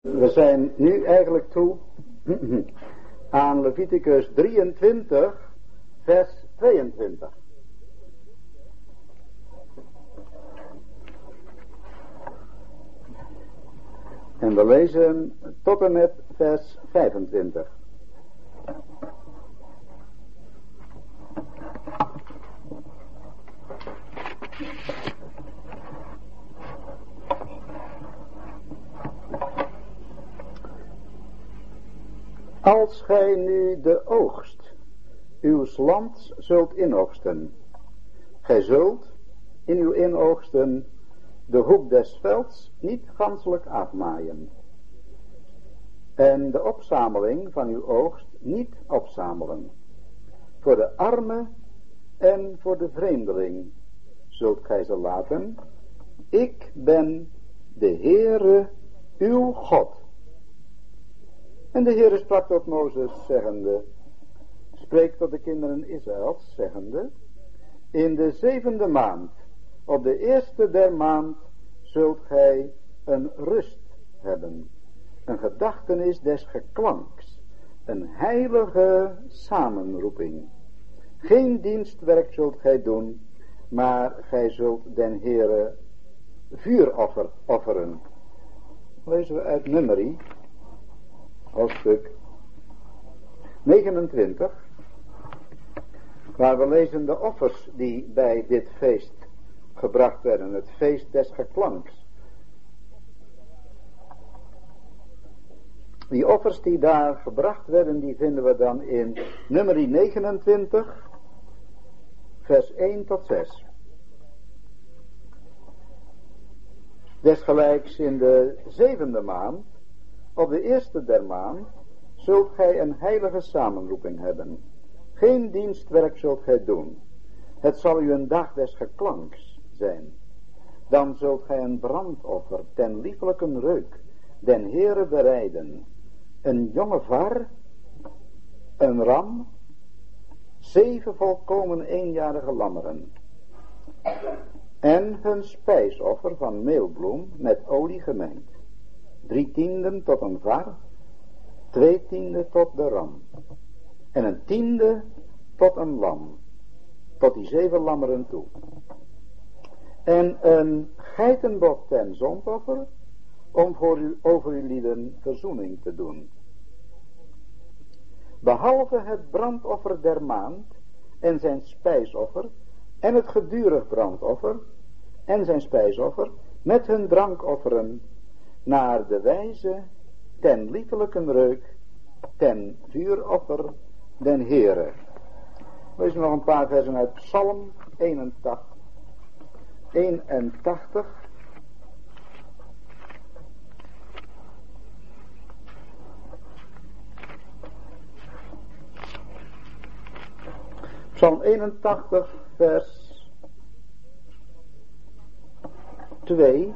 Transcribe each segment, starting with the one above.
We zijn nu eigenlijk toe aan Leviticus 23, vers 22. En we lezen tot en met vers 25. Als gij nu de oogst uw land zult inoogsten, gij zult in uw inoogsten de hoek des velds niet ganselijk afmaaien. En de opzameling van uw oogst niet opzamelen. Voor de arme en voor de vreemdeling zult gij ze laten. Ik ben de Heere uw God. En de Heere sprak tot Mozes, zeggende, spreek tot de kinderen Israëls, zeggende, in de zevende maand, op de eerste der maand, zult gij een rust hebben, een gedachtenis des geklanks, een heilige samenroeping. Geen dienstwerk zult gij doen, maar gij zult den Heere vuuroffer offeren. Lezen we uit Nummerie, hoofdstuk 29, waar we lezen de offers die bij dit feest gebracht werden, het feest des geklanks. Die offers die daar gebracht werden, die vinden we dan in nummer 29, vers 1 tot 6. Desgelijks in de zevende maand op de eerste der maand zult gij een heilige samenroeping hebben. Geen dienstwerk zult gij doen. Het zal u een dag des geklanks zijn. Dan zult gij een brandoffer ten liefelijke reuk den Heere bereiden. Een jonge var, een ram, zeven volkomen eenjarige lammeren. En hun spijsoffer van meelbloem met olie gemengd drie tienden tot een var, twee tienden tot de ram. En een tiende tot een lam, tot die zeven lammeren toe. En een geitenbok ten zondoffer, om voor u, over uw lieden verzoening te doen. Behalve het brandoffer der maand en zijn spijsoffer en het gedurig brandoffer en zijn spijsoffer met hun drankofferen naar de wijze ten liefelijke reuk, ten vuuroffer den Heere. Lees nog een paar versen uit Psalm 81. 81. Psalm 81, vers 2.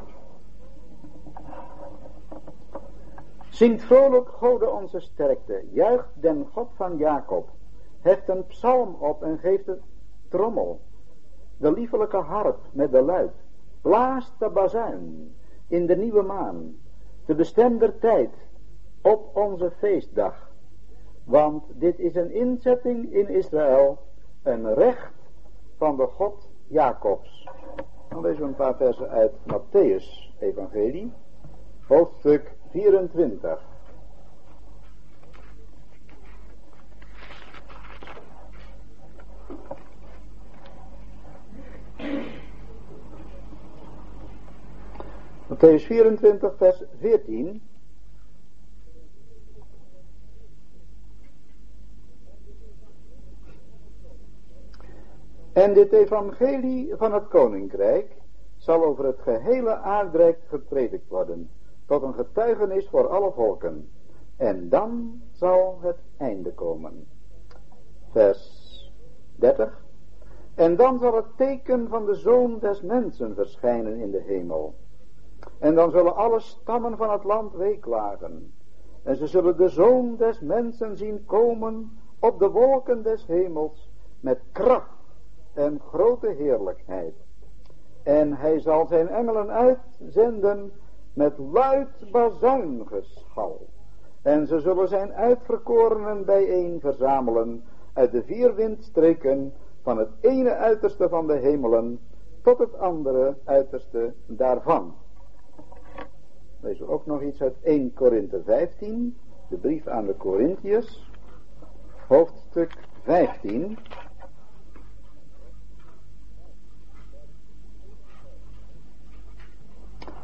Zingt vrolijk, Gode onze sterkte, juicht den God van Jacob, heft een psalm op en geeft het trommel, de liefelijke harp met de luid, blaast de bazuin in de nieuwe maan, de bestemder tijd op onze feestdag. Want dit is een inzetting in Israël, een recht van de God Jacobs. Dan lezen we een paar versen uit Matthäus evangelie, hoofdstuk 24. Matthäus 24, vers 14. En dit evangelie van het koninkrijk zal over het gehele aardrijk gepredikt worden tot een getuigenis voor alle volken. En dan zal het einde komen. Vers 30. En dan zal het teken van de zoon des mensen verschijnen in de hemel. En dan zullen alle stammen van het land weeklagen. En ze zullen de zoon des mensen zien komen op de wolken des hemels met kracht en grote heerlijkheid. En hij zal zijn engelen uitzenden met luid bazuingeschal. En ze zullen zijn uitverkorenen bijeen verzamelen uit de vier windstreken van het ene uiterste van de hemelen tot het andere uiterste daarvan. Lees ook nog iets uit 1 Korinthe 15, de brief aan de Corinthiërs, hoofdstuk 15.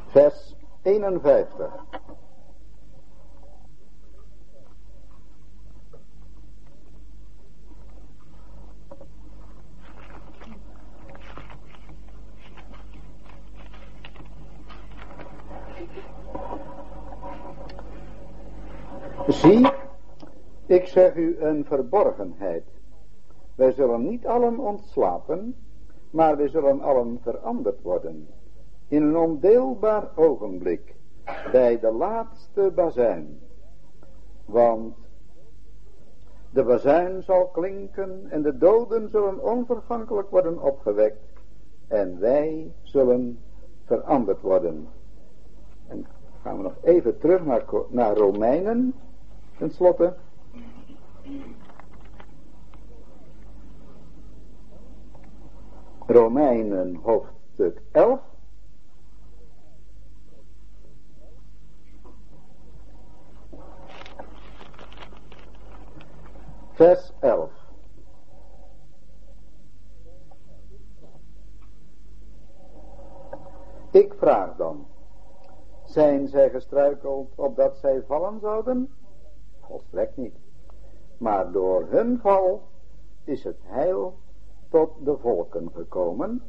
Vers 51. Zie, ik zeg u een verborgenheid. Wij zullen niet allen ontslapen, maar wij zullen allen veranderd worden. In een ondeelbaar ogenblik, bij de laatste bazuin. Want de bazuin zal klinken en de doden zullen onvergankelijk worden opgewekt en wij zullen veranderd worden. En gaan we nog even terug naar, naar Romeinen, ten slotte. Romeinen hoofdstuk 11. Vers 11. Ik vraag dan, zijn zij gestruikeld opdat zij vallen zouden? Volstrekt niet. Maar door hun val is het heil tot de volken gekomen,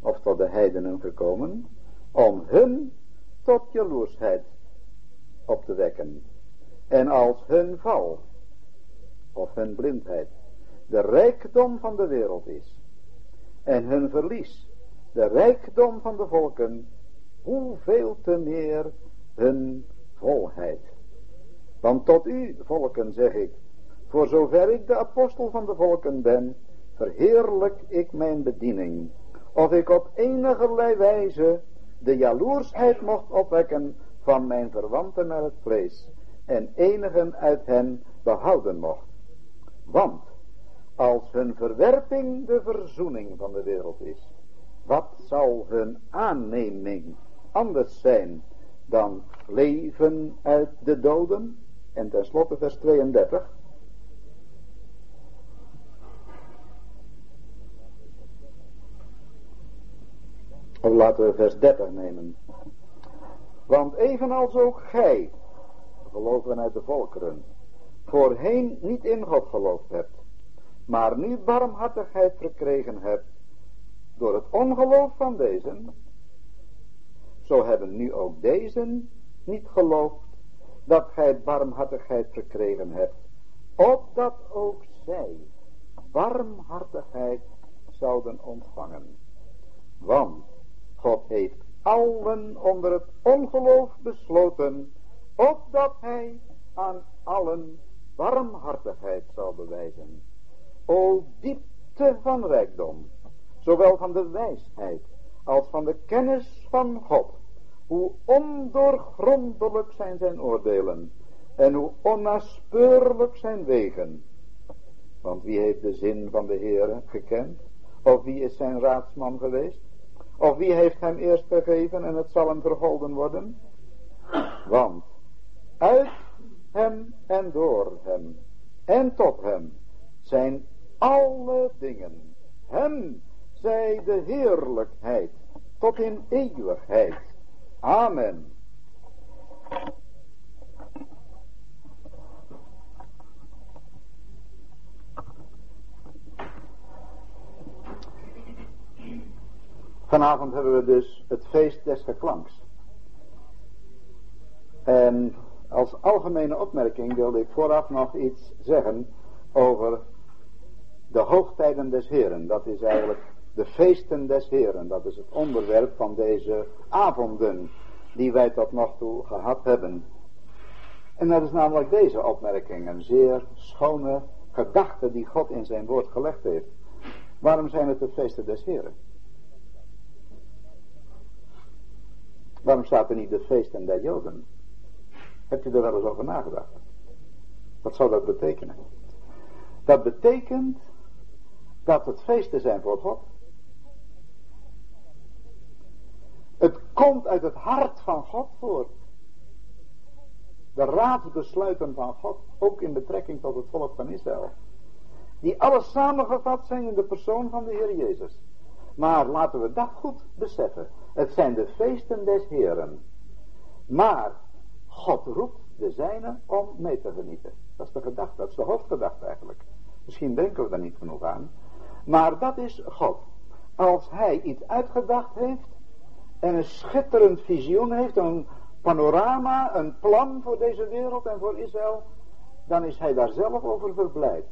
of tot de heidenen gekomen, om hun tot jaloersheid op te wekken. En als hun val, of hun blindheid, de rijkdom van de wereld is, en hun verlies, de rijkdom van de volken, hoeveel te meer hun volheid. Want tot u, volken, zeg ik, voor zover ik de apostel van de volken ben, verheerlijk ik mijn bediening. Of ik op enige wijze de jaloersheid mocht opwekken van mijn verwanten naar het vlees, en enigen uit hen behouden mocht. Want, als hun verwerping de verzoening van de wereld is, wat zal hun aanneming anders zijn dan leven uit de doden? En tenslotte vers 32. Of laten we vers 30 nemen. Want evenals ook gij, geloven uit de volkeren, voorheen niet in God geloofd hebt, maar nu barmhartigheid verkregen hebt door het ongeloof van deze, zo hebben nu ook deze niet geloofd dat gij barmhartigheid verkregen hebt, opdat ook zij barmhartigheid zouden ontvangen. Want God heeft allen onder het ongeloof besloten, opdat hij aan allen barmhartigheid zal bewijzen. O diepte van rijkdom, zowel van de wijsheid als van de kennis van God hoe ondoorgrondelijk zijn zijn oordelen en hoe onnaspeurlijk zijn wegen. Want wie heeft de zin van de Heere gekend? Of wie is zijn raadsman geweest? Of wie heeft hem eerst gegeven en het zal hem vergolden worden? Want uit hem en door hem en tot hem zijn alle dingen. Hem zij de heerlijkheid tot in eeuwigheid. Amen. Vanavond hebben we dus het feest des geklanks. En als algemene opmerking wilde ik vooraf nog iets zeggen over de hoogtijden des Heren. Dat is eigenlijk de feesten des Heren, dat is het onderwerp van deze avonden die wij tot nog toe gehad hebben. En dat is namelijk deze opmerking, een zeer schone gedachte die God in zijn woord gelegd heeft. Waarom zijn het de feesten des Heren? Waarom staat er niet de feesten der Joden? Heb je er wel eens over nagedacht? Wat zou dat betekenen? Dat betekent dat het feesten zijn voor God. Het komt uit het hart van God voort. De raadsbesluiten van God, ook in betrekking tot het volk van Israël. Die alles samengevat zijn in de persoon van de Heer Jezus. Maar laten we dat goed beseffen. Het zijn de feesten des Heren. Maar God roept de zijne om mee te genieten. Dat is de gedachte, dat is de hoofdgedachte eigenlijk. Misschien denken we daar niet genoeg aan. Maar dat is God. Als hij iets uitgedacht heeft en een schitterend visioen heeft, een panorama, een plan voor deze wereld en voor Israël, dan is hij daar zelf over verblijd.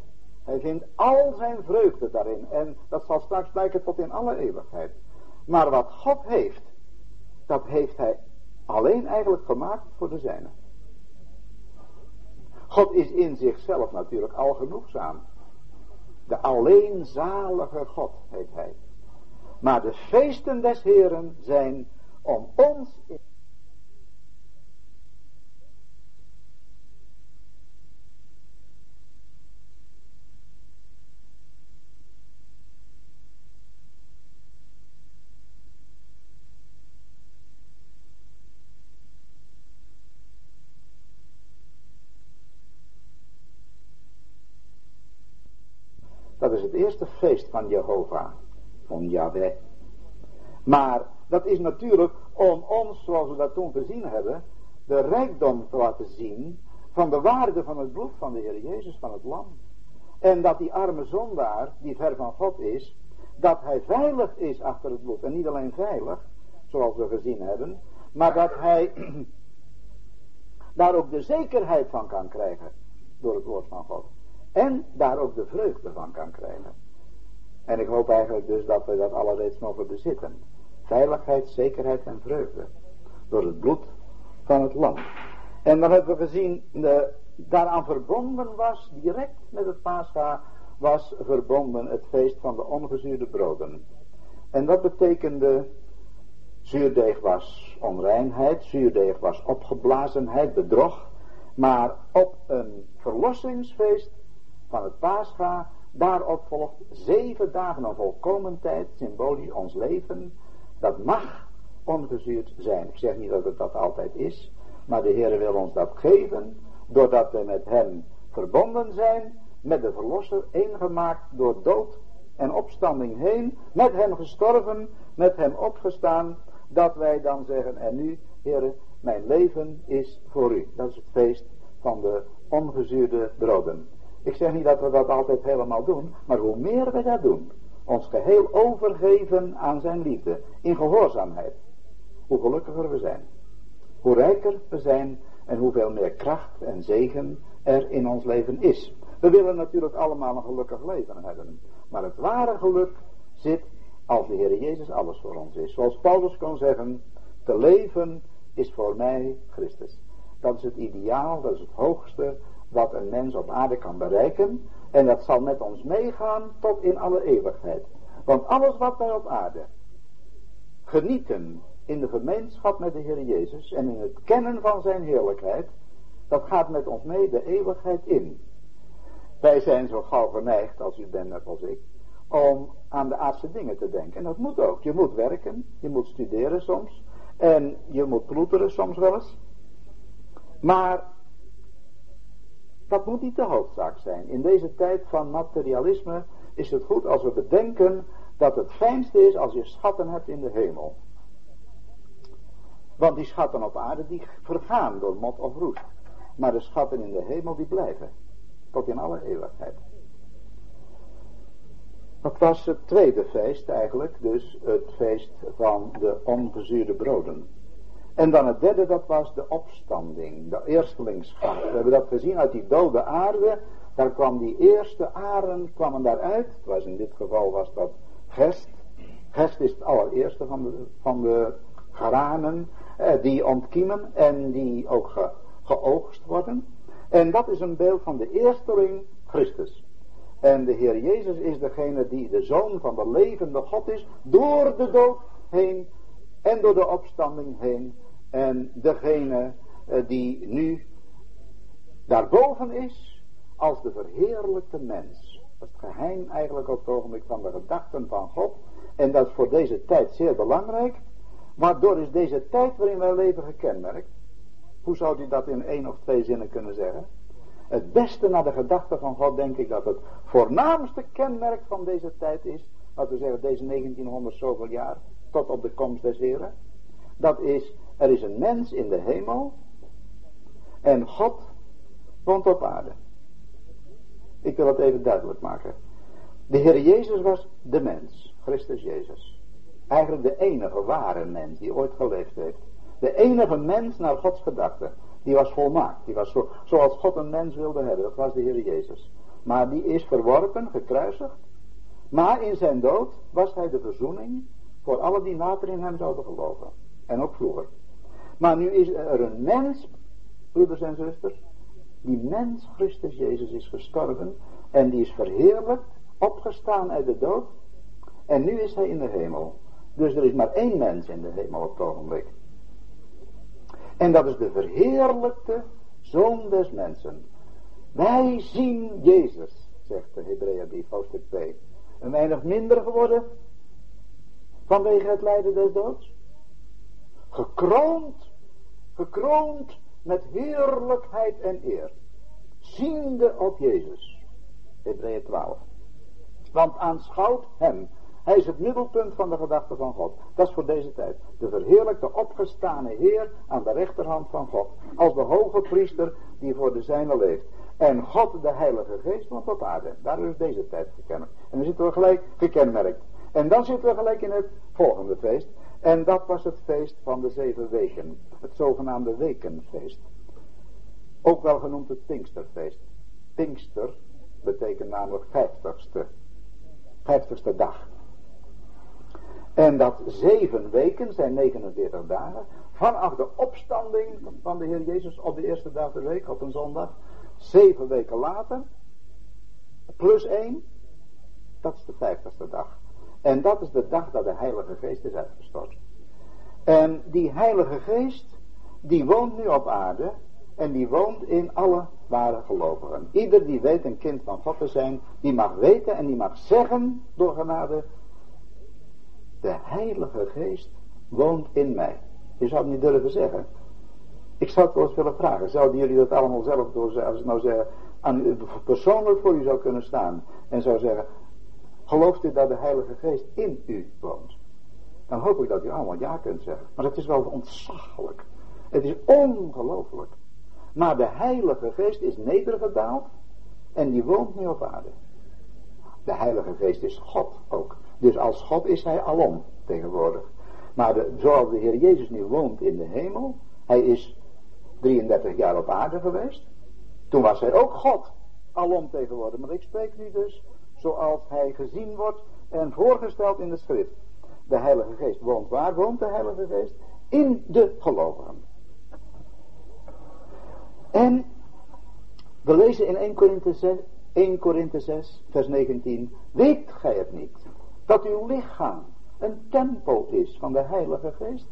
Hij vindt al zijn vreugde daarin en dat zal straks blijken tot in alle eeuwigheid. Maar wat God heeft, dat heeft hij alleen eigenlijk gemaakt voor de zijne. God is in zichzelf natuurlijk al genoegzaam. De alleenzalige God heet hij. Maar de feesten des Heren zijn om ons in het eerste feest van Jehovah, van Yahweh. Maar dat is natuurlijk om ons, zoals we dat toen gezien hebben, de rijkdom te laten zien van de waarde van het bloed van de Heer Jezus, van het lam. En dat die arme zondaar, die ver van God is, dat hij veilig is achter het bloed. En niet alleen veilig, zoals we gezien hebben, maar dat hij daar ook de zekerheid van kan krijgen door het woord van God. En daar ook de vreugde van kan krijgen. En ik hoop eigenlijk dus dat we dat alle reeds mogen bezitten. Veiligheid, zekerheid en vreugde. Door het bloed van het lam. En dan hebben we gezien, de, daaraan verbonden was, direct met het Pascha, was verbonden het feest van de ongezuurde broden. En dat betekende, zuurdeeg was onreinheid, zuurdeeg was opgeblazenheid, bedrog. Maar op een verlossingsfeest van het Pascha, daarop volgt zeven dagen een volkomen tijd, symbolisch ons leven, dat mag ongezuurd zijn. Ik zeg niet dat het dat altijd is, maar de Heer wil ons dat geven, doordat we met Hem verbonden zijn, met de Verlosser, eengemaakt door dood en opstanding heen, met Hem gestorven, met Hem opgestaan, dat wij dan zeggen, en nu, Heer, mijn leven is voor U. Dat is het feest van de ongezuurde broden. Ik zeg niet dat we dat altijd helemaal doen, maar hoe meer we dat doen, ons geheel overgeven aan zijn liefde, in gehoorzaamheid, hoe gelukkiger we zijn. Hoe rijker we zijn en hoeveel meer kracht en zegen er in ons leven is. We willen natuurlijk allemaal een gelukkig leven hebben, maar het ware geluk zit als de Heer Jezus alles voor ons is. Zoals Paulus kon zeggen, te leven is voor mij Christus. Dat is het ideaal, dat is het hoogste wat een mens op aarde kan bereiken. En dat zal met ons meegaan tot in alle eeuwigheid. Want alles wat wij op aarde genieten in de gemeenschap met de Heer Jezus en in het kennen van zijn heerlijkheid, dat gaat met ons mee de eeuwigheid in. Wij zijn zo gauw geneigd, als u bent net als ik, om aan de aardse dingen te denken. En dat moet ook. Je moet werken, je moet studeren soms, en je moet ploeteren soms wel eens. Maar dat moet niet de hoofdzaak zijn. In deze tijd van materialisme is het goed als we bedenken dat het fijnste is als je schatten hebt in de hemel. Want die schatten op aarde die vergaan door mot of roest. Maar de schatten in de hemel die blijven. Tot in alle eeuwigheid. Dat was het tweede feest eigenlijk. Dus het feest van de ongezuurde broden. En dan het derde, dat was de opstanding, de eerstelingschap. We hebben dat gezien uit die dode aarde. Daar kwam die eerste aren, kwamen daaruit. Het was in dit geval was dat gest. Gest is het allereerste van de, van de eh, die ontkiemen en die ook ge, geoogst worden. En dat is een beeld van de eersteling Christus. En de Heer Jezus is degene die de zoon van de levende God is, door de dood heen en door de opstanding heen. En degene eh, die nu daarboven is als de verheerlijkte mens. Dat is het geheim eigenlijk op het ogenblik van de gedachten van God. En dat is voor deze tijd zeer belangrijk. Waardoor is deze tijd waarin wij leven gekenmerkt. Hoe zou u dat in één of twee zinnen kunnen zeggen? Het beste naar de gedachten van God denk ik dat het voornaamste kenmerk van deze tijd is. Laten we zeggen deze 1900 zoveel jaar. Tot op de komst des Heren. Dat is, er is een mens in de hemel. En God woont op aarde. Ik wil het even duidelijk maken. De Heer Jezus was de mens. Christus Jezus. Eigenlijk de enige ware mens die ooit geleefd heeft. De enige mens naar Gods gedachten. Die was volmaakt. Die was zo, zoals God een mens wilde hebben. Dat was de Heer Jezus. Maar die is verworpen, gekruisigd. Maar in zijn dood was hij de verzoening voor alle die later in hem zouden geloven. En ook vroeger. Maar nu is er een mens, broeders en zusters. Die mens, Christus Jezus, is gestorven. En die is verheerlijkt, opgestaan uit de dood. En nu is hij in de hemel. Dus er is maar één mens in de hemel op het ogenblik. En dat is de verheerlijkte Zoon des mensen. Wij zien Jezus, zegt de Hebreeënbrief, hoofdstuk 2. Een weinig minder geworden vanwege het lijden des doods. Gekroond, gekroond met heerlijkheid en eer. Ziende op Jezus. Hebreeën 12. Want aanschouwt hem hij is het middelpunt van de gedachte van God. Dat is voor deze tijd. De verheerlijkte opgestane Heer aan de rechterhand van God. Als de hoge priester die voor de zijne leeft. En God de Heilige Geest woont op aarde. Daar is deze tijd gekenmerkt. En dan zitten we gelijk gekenmerkt. En dan zitten we gelijk in het volgende feest. En dat was het feest van de zeven weken. Het zogenaamde wekenfeest. Ook wel genoemd het Pinksterfeest. Pinkster betekent namelijk vijftigste. Vijftigste dag. En dat zeven weken zijn 49 dagen. Vanaf de opstanding van de Heer Jezus op de eerste dag der week, op een zondag. Zeven weken later. Plus één. Dat is de vijftigste dag. En dat is de dag dat de Heilige Geest is uitgestort. En die Heilige Geest, die woont nu op aarde. En die woont in alle ware gelovigen. Ieder die weet een kind van God te zijn, die mag weten en die mag zeggen door genade de Heilige Geest woont in mij. Je zou het niet durven zeggen. Ik zou het wel eens willen vragen. Zouden jullie dat allemaal zelf door, als ik nou zeggen, aan persoonlijk voor u zou kunnen staan. En zou zeggen, gelooft u dat de Heilige Geest in u woont? Dan hoop ik dat u allemaal ja kunt zeggen. Maar het is wel ontzaglijk. Het is ongelooflijk. Maar de Heilige Geest is nedergedaald en die woont nu op aarde. De Heilige Geest is God ook. Dus als God is hij alom tegenwoordig. Maar de, zoals de Heer Jezus nu woont in de hemel. Hij is 33 jaar op aarde geweest. Toen was hij ook God alom tegenwoordig. Maar ik spreek nu dus zoals hij gezien wordt en voorgesteld in de schrift. De Heilige Geest woont waar? Woont de Heilige Geest? In de gelovigen. En we lezen in 1 Korinthe 6, 1 Korinthe 6 vers 19. Weet gij het niet? dat uw lichaam een tempel is van de Heilige Geest.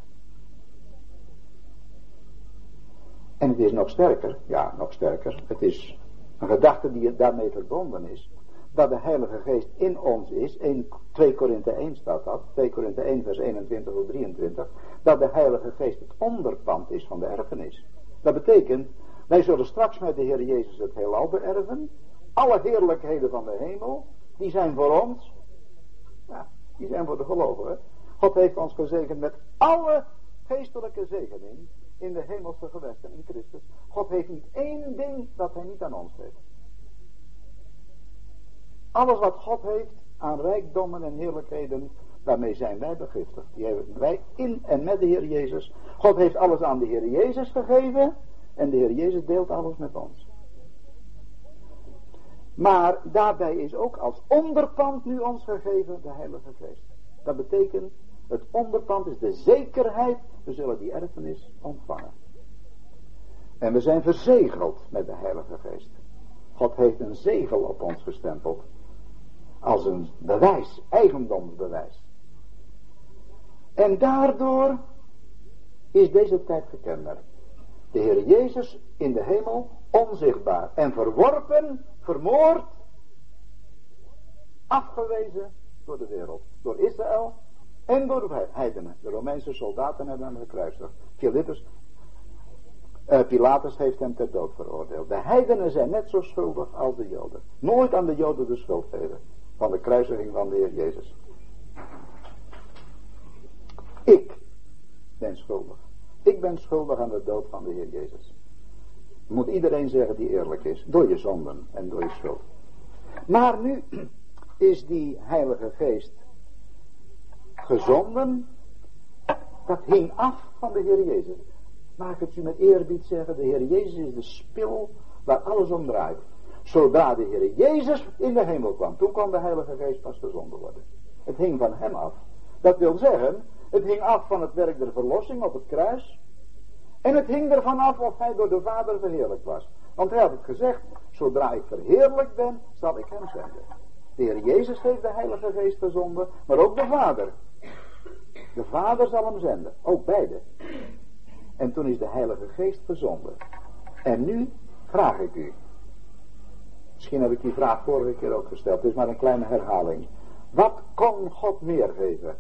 En het is nog sterker, ja, nog sterker. Het is een gedachte die daarmee verbonden is. Dat de Heilige Geest in ons is. In 2 Korinthe 1 staat dat. 2 Korinthe 1 vers 21 tot 23. Dat de Heilige Geest het onderpand is van de erfenis. Dat betekent, wij zullen straks met de Heer Jezus het heelal beërven. Alle heerlijkheden van de hemel, die zijn voor ons. Ja, die zijn voor de gelovigen. God heeft ons gezegend met alle geestelijke zegening in de hemelse gewesten in Christus. God heeft niet één ding dat hij niet aan ons heeft. Alles wat God heeft aan rijkdommen en heerlijkheden, daarmee zijn wij begiftigd. Die hebben wij in en met de Heer Jezus. God heeft alles aan de Heer Jezus gegeven en de Heer Jezus deelt alles met ons. Maar daarbij is ook als onderpand nu ons gegeven de Heilige Geest. Dat betekent, het onderpand is de zekerheid, we zullen die erfenis ontvangen. En we zijn verzegeld met de Heilige Geest. God heeft een zegel op ons gestempeld. Als een bewijs, eigendomsbewijs. En daardoor is deze tijd gekenmerkt. De Heer Jezus in de hemel onzichtbaar en verworpen, vermoord, afgewezen door de wereld. Door Israël en door de heidenen. De Romeinse soldaten hebben hem gekruisigd. Philippus, uh, Pilatus heeft hem ter dood veroordeeld. De heidenen zijn net zo schuldig als de Joden. Nooit aan de Joden de schuld geven van de kruisiging van de Heer Jezus. Ik ben schuldig. Ik ben schuldig aan de dood van de Heer Jezus. Moet iedereen zeggen die eerlijk is. Door je zonden en door je schuld. Maar nu is die Heilige Geest gezonden. Dat hing af van de Heer Jezus. Maak het u met eerbied zeggen. De Heer Jezus is de spil waar alles om draait. Zodra de Heer Jezus in de hemel kwam. Toen kon de Heilige Geest pas gezonden worden. Het hing van hem af. Dat wil zeggen. Het hing af van het werk der verlossing op het kruis. En het hing ervan af of hij door de Vader verheerlijk was. Want hij had het gezegd, zodra ik verheerlijk ben, zal ik hem zenden. De Heer Jezus heeft de Heilige Geest gezonden, maar ook de Vader. De Vader zal hem zenden, ook beide. En toen is de Heilige Geest gezonden. En nu vraag ik u. Misschien heb ik die vraag vorige keer ook gesteld, het is maar een kleine herhaling. Wat kon God meer geven?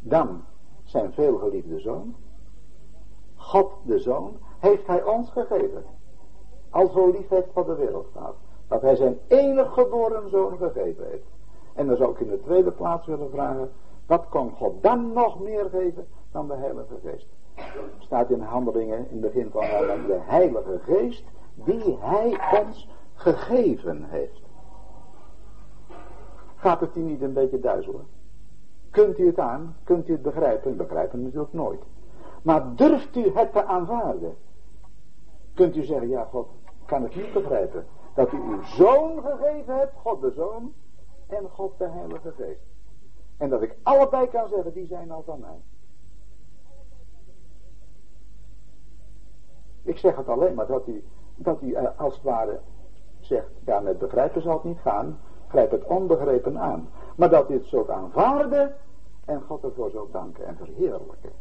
Dan zijn veelgeliefde zoon. God de zoon heeft hij ons gegeven. Al zo lief God de wereld gehad. Dat hij zijn enig geboren zoon gegeven heeft. En dan zou ik in de tweede plaats willen vragen. Wat kon God dan nog meer geven dan de Heilige Geest? Staat in handelingen in het begin van de Heilige Geest die hij ons gegeven heeft. Gaat het u niet een beetje duizelen? Kunt u het aan? Kunt u het begrijpen? Begrijpen natuurlijk nooit. Maar durft u het te aanvaarden? Kunt u zeggen, ja God, kan het niet begrijpen. Dat u uw zoon gegeven hebt, God de zoon, en God de heilige geest. En dat ik allebei kan zeggen, die zijn al van mij. Ik zeg het alleen maar dat u, dat u eh, als het ware zegt, ja met begrijpen zal het niet gaan, grijp het onbegrepen aan. Maar dat u het zult aanvaarden en God ervoor zult danken en verheerlijken.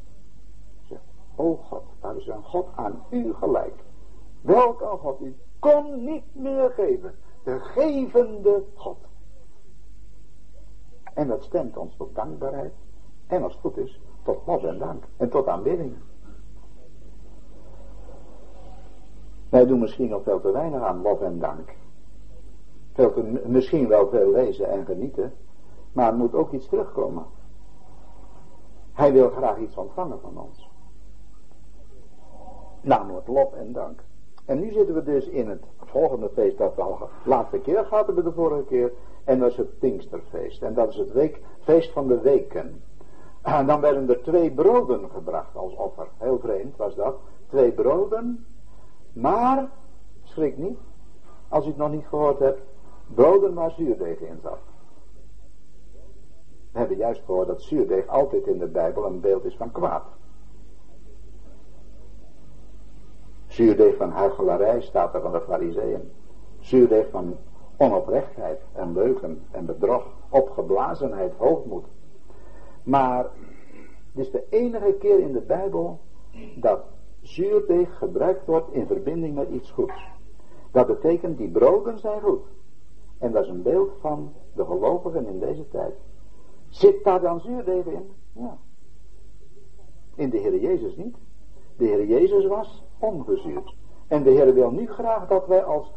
Zeg, o God, daar is een God aan u gelijk. Welke God u kon niet meer geven. De gevende God. En dat stemt ons tot dankbaarheid. En als het goed is, tot lof en dank. En tot aanbidding. Wij doen misschien nog veel te weinig aan lof en dank. Veel te, misschien wel veel lezen en genieten. Maar er moet ook iets terugkomen. Hij wil graag iets ontvangen van ons. Namelijk lof en dank. En nu zitten we dus in het volgende feest dat we al de laatste keer gehad hebben de vorige keer. En dat is het Pinksterfeest. En dat is het week, feest van de weken. En dan werden er twee broden gebracht als offer. Heel vreemd was dat. Twee broden. Maar, schrik niet, als u nog niet gehoord hebt, broden waar zuurdeeg in zat. We hebben juist gehoord dat zuurdeeg altijd in de Bijbel een beeld is van kwaad. Zuurdeeg van huichelarij staat er van de fariseeën. Zuurdeeg van onoprechtheid en leugen en bedrog, opgeblazenheid, hoogmoed. Maar het is de enige keer in de Bijbel dat zuurdeeg gebruikt wordt in verbinding met iets goeds. Dat betekent die broden zijn goed. En dat is een beeld van de gelovigen in deze tijd. Zit daar dan zuurdeeg in? Ja. In de Heer Jezus niet. De Heer Jezus was ongezuurd. En de Heer wil nu graag dat wij als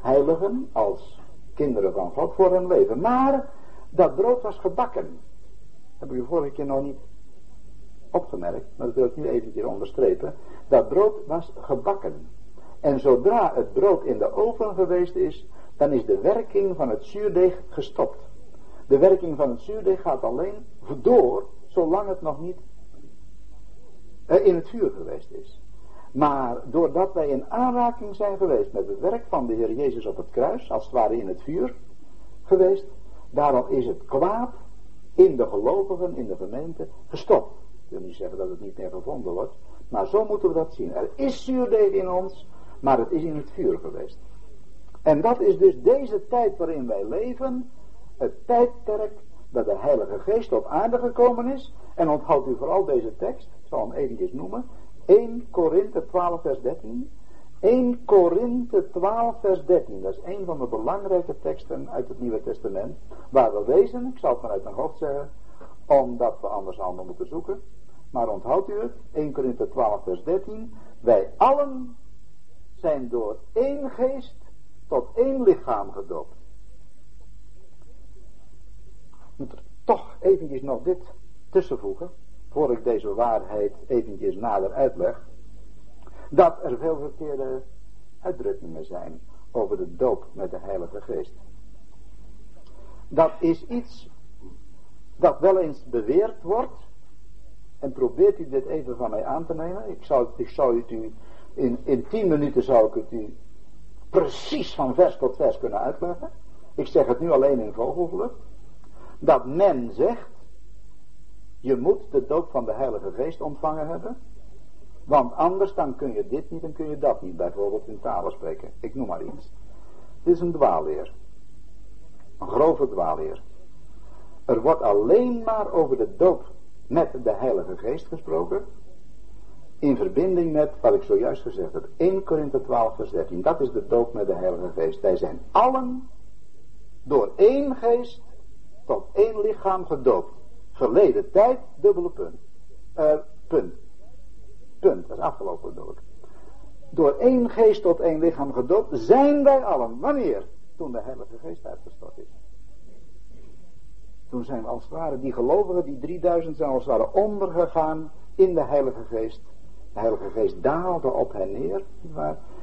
heiligen, als kinderen van God voor hem leven. Maar dat brood was gebakken. Heb ik u vorige keer nog niet opgemerkt, maar dat wil ik nu even onderstrepen. Dat brood was gebakken. En zodra het brood in de oven geweest is, dan is de werking van het zuurdeeg gestopt. De werking van het zuurdeeg gaat alleen door, zolang het nog niet eh, in het vuur geweest is. Maar doordat wij in aanraking zijn geweest met het werk van de Heer Jezus op het kruis, als het ware in het vuur geweest, daarom is het kwaad in de gelovigen, in de gemeente, gestopt. Ik wil niet zeggen dat het niet meer gevonden wordt, maar zo moeten we dat zien. Er is zuurdeeg in ons, maar het is in het vuur geweest. En dat is dus deze tijd waarin wij leven, het tijdperk dat de Heilige Geest op aarde gekomen is. En onthoud u vooral deze tekst, ik zal hem eventjes noemen. 1 Korinthe 12 vers 13. 1 Korinthe 12 vers 13. Dat is een van de belangrijke teksten uit het Nieuwe Testament. Waar we lezen, ik zal het maar uit mijn hoofd zeggen, omdat we anders allemaal moeten zoeken. Maar onthoud u het, 1 Korinthe 12 vers 13. Wij allen zijn door één geest tot één lichaam gedoopt. Ik moet er toch eventjes nog dit tussenvoegen, voor ik deze waarheid eventjes nader uitleg. Dat er veel verkeerde uitdrukkingen zijn over de doop met de Heilige Geest. Dat is iets dat wel eens beweerd wordt. En probeert u dit even van mij aan te nemen. Ik zou, ik zou het u, in, in tien minuten zou ik het u precies van vers tot vers kunnen uitleggen. Ik zeg het nu alleen in vogelvlucht. Dat men zegt, je moet de doop van de Heilige Geest ontvangen hebben. Want anders dan kun je dit niet en kun je dat niet. Bijvoorbeeld in talen spreken. Ik noem maar iets. Dit is een dwaalleer. Een grove dwaalleer. Er wordt alleen maar over de doop met de Heilige Geest gesproken. In verbinding met wat ik zojuist gezegd heb. 1 Korinthe 12 vers 13. Dat is de doop met de Heilige Geest. Wij zijn allen door één geest tot één lichaam gedoopt. Verleden tijd, dubbele punt. Uh, punt. Punt, dat is afgelopen ik. Door één geest tot één lichaam gedoopt zijn wij allen. Wanneer? Toen de Heilige Geest uitgestort is. Toen zijn als het ware die gelovigen, die 3000 zijn als het ware ondergegaan in de Heilige Geest. De Heilige Geest daalde op hen neer.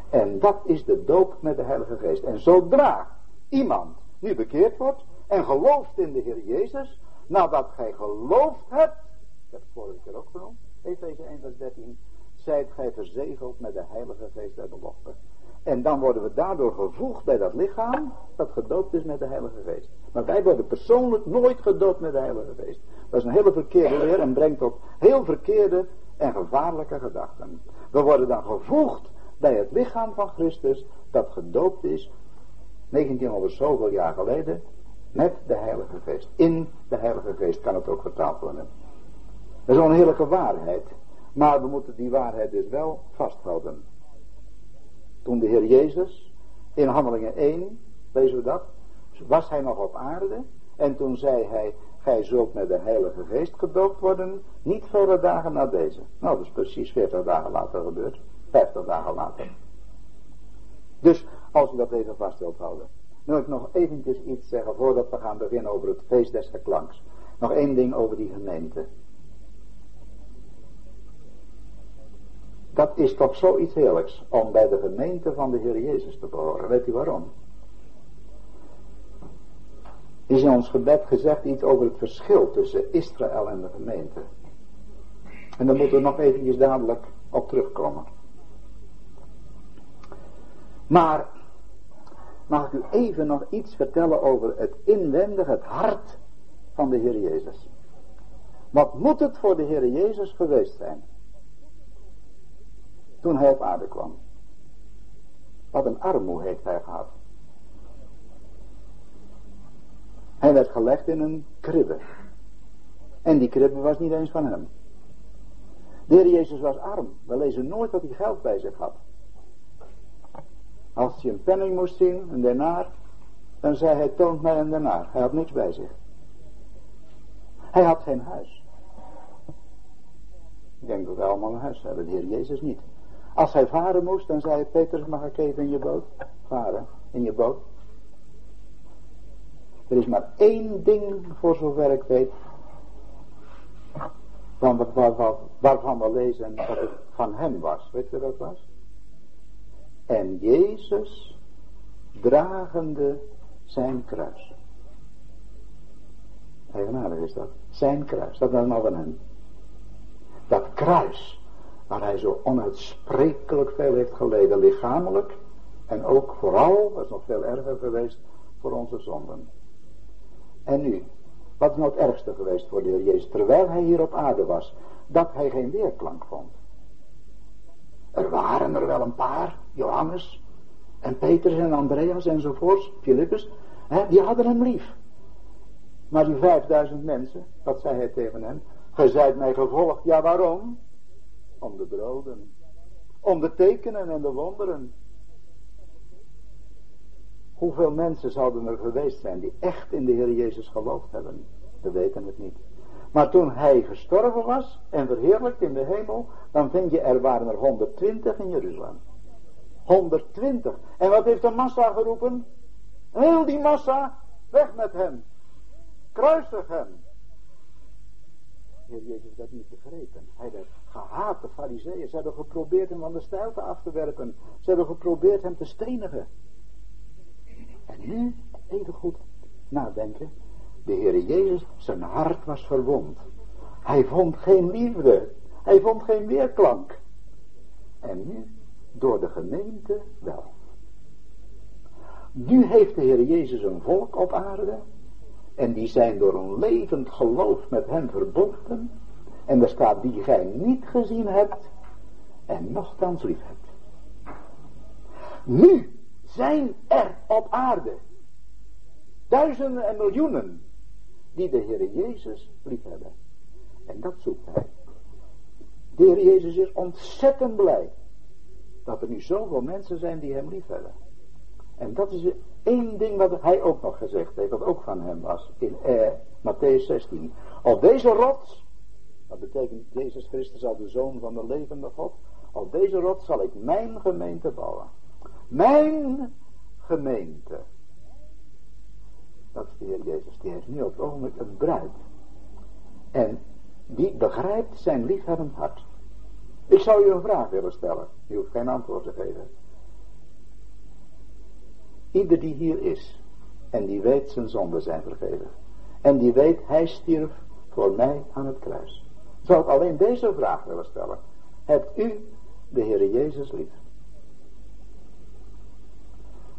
En dat is de doop met de Heilige Geest. En zodra iemand nu bekeerd wordt en gelooft in de Heer Jezus, nadat gij geloofd hebt, ik heb het vorige keer ook genoemd, Efeze 1 vers 13, zijt gij verzegeld met de Heilige Geest der belofte. En dan worden we daardoor gevoegd bij dat lichaam dat gedoopt is met de Heilige Geest. Maar wij worden persoonlijk nooit gedoopt met de Heilige Geest. Dat is een hele verkeerde leer en brengt tot heel verkeerde en gevaarlijke gedachten. We worden dan gevoegd bij het lichaam van Christus dat gedoopt is 1900 zoveel jaar geleden met de Heilige Geest. In de Heilige Geest kan het ook vertaald worden. Dat is een heerlijke waarheid. Maar we moeten die waarheid dus wel vasthouden. Toen de Heer Jezus in Handelingen 1, lezen we dat, was hij nog op aarde. En toen zei hij, gij zult met de Heilige Geest gedoopt worden, niet vele dagen na deze. Nou, dat is precies 40 dagen later gebeurd. 50 dagen later. Dus, als u dat even vast wilt houden. Nu wil ik nog eventjes iets zeggen voordat we gaan beginnen over het feest des geklanks. Nog één ding over die gemeente. Dat is toch zoiets heerlijks om bij de gemeente van de Heer Jezus te behoren. Weet u waarom? Is in ons gebed gezegd iets over het verschil tussen Israël en de gemeente. En daar moeten we nog eventjes dadelijk op terugkomen. Maar mag ik u even nog iets vertellen over het inwendige, het hart van de Heer Jezus. Wat moet het voor de Heer Jezus geweest zijn? Toen hij op aarde kwam. Wat een armoe heeft hij gehad. Hij werd gelegd in een kribbe. En die kribbe was niet eens van hem. De Heer Jezus was arm. We lezen nooit dat hij geld bij zich had. Als hij een penning moest zien, een denaar, dan zei hij, toont mij een denaar. Hij had niks bij zich. Hij had geen huis. Ik denk dat wij allemaal een huis hebben, de Heer Jezus niet. Als hij varen moest, dan zei hij, Petrus, mag ik even in je boot? Varen, in je boot. Er is maar één ding, voor zover ik weet, van, waarvan, we lezen dat het van hem was. Weet je wat was? En Jezus dragende zijn kruis. Eigenaardig is dat. Zijn kruis, dat was nou van hem. Dat kruis, waar hij zo onuitsprekelijk veel heeft geleden, lichamelijk. En ook vooral, dat is nog veel erger geweest, voor onze zonden. En nu, wat is nou het ergste geweest voor de Heer Jezus, terwijl hij hier op aarde was? Dat hij geen weerklank vond. Er waren er wel een paar, Johannes en Petrus en Andreas enzovoorts, Filippus, die hadden hem lief. Maar die vijfduizend mensen, wat zei hij tegen hen? Ge mij gevolgd. Ja, waarom? Om de broden. Om de tekenen en de wonderen. Hoeveel mensen zouden er geweest zijn die echt in de Heer Jezus geloofd hebben? We weten het niet. Maar toen hij gestorven was en verheerlijkt in de hemel, dan vind je er waren er 120 in Jeruzalem. 120. En wat heeft de massa geroepen? Heel die massa, weg met hem. Kruisig hem. Heer Jezus werd niet begrepen. Hij werd gehaat, de fariseeën. Ze hebben geprobeerd hem van de stijlte af te werpen. Ze hebben geprobeerd hem te stenigen. En nu, even goed nadenken. De Heer Jezus, zijn hart was verwond. Hij vond geen liefde. Hij vond geen weerklank. En nu, door de gemeente wel. Nu heeft de Heer Jezus een volk op aarde. En die zijn door een levend geloof met hem verbonden. En er staat die gij niet gezien hebt. En nogthans lief hebt. Nu zijn er op aarde duizenden en miljoenen die de Heer Jezus lief hebben. En dat zoekt hij. De Heer Jezus is ontzettend blij dat er nu zoveel mensen zijn die hem lief hebben. En dat is één ding wat hij ook nog gezegd heeft, wat ook van hem was, in eh, Matthäus 16. Op deze rots, dat betekent Jezus Christus al de Zoon van de levende God, op deze rots zal ik mijn gemeente bouwen. Mijn gemeente. Dat is de Heer Jezus. Die heeft nu op het ogenblik een bruid. En die begrijpt zijn liefhebbend hart. Ik zou u een vraag willen stellen. U hoeft geen antwoord te geven. Ieder die hier is. En die weet zijn zonden zijn vergeven. En die weet hij stierf voor mij aan het kruis. Zou ik alleen deze vraag willen stellen. Hebt u de Heer Jezus lief?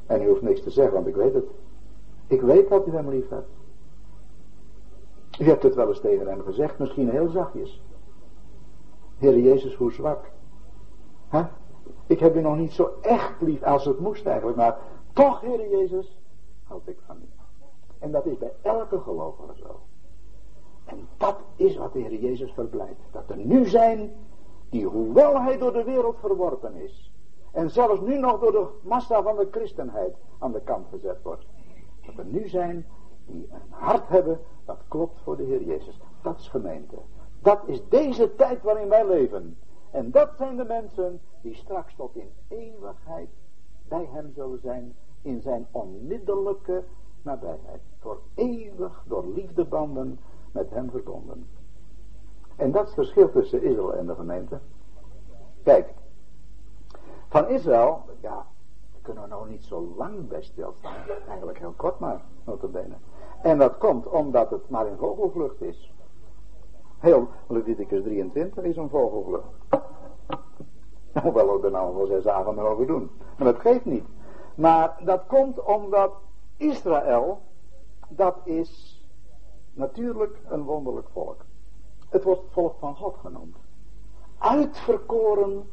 En u hoeft niks te zeggen, want ik weet het. Ik weet dat u hem lief hebt. U hebt het wel eens tegen hem gezegd, misschien heel zachtjes. Heer Jezus, hoe zwak. Ik heb u nog niet zo echt lief als het moest eigenlijk, maar toch, Heer Jezus, houd ik van u. En dat is bij elke gelovige zo. En dat is wat de Heer Jezus verblijdt. Dat er nu zijn die, hoewel hij door de wereld verworpen is, en zelfs nu nog door de massa van de christenheid aan de kant gezet wordt, dat er nu zijn die een hart hebben dat klopt voor de Heer Jezus. Dat is gemeente. Dat is deze tijd waarin wij leven. En dat zijn de mensen die straks tot in eeuwigheid bij hem zullen zijn in zijn onmiddellijke nabijheid. Voor eeuwig door liefdebanden met hem verbonden. En dat is het verschil tussen Israël en de gemeente. Kijk, van Israël, ja, kunnen we nou niet zo lang bij stilstaan. Eigenlijk heel kort maar, notabene. En dat komt omdat het maar in vogelvlucht is. Heel Leviticus 23 is een vogelvlucht. Hoewel we er nou wel zes avonden over doen. Maar dat geeft niet. Maar dat komt omdat Israël, dat is natuurlijk een wonderlijk volk. Het wordt het volk van God genoemd. Uitverkoren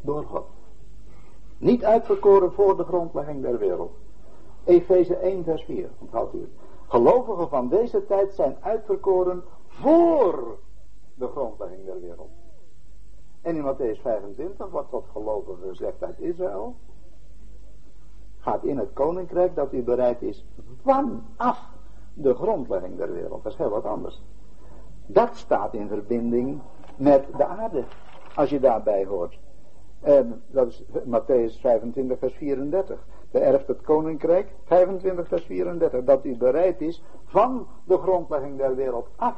door God. Niet uitverkoren voor de grondlegging der wereld. Efeze 1 vers 4, onthoudt u het. Gelovigen van deze tijd zijn uitverkoren voor de grondlegging der wereld. En in Matthäus 25 wordt tot gelovigen gezegd uit Israël. Gaat in het koninkrijk dat u bereid is vanaf de grondlegging der wereld. Dat is heel wat anders. Dat staat in verbinding met de aarde. Als je daarbij hoort. En dat is Matthäus 25 vers 34. Beërft het koninkrijk, 25 vers 34, dat u bereid is van de grondlegging der wereld af.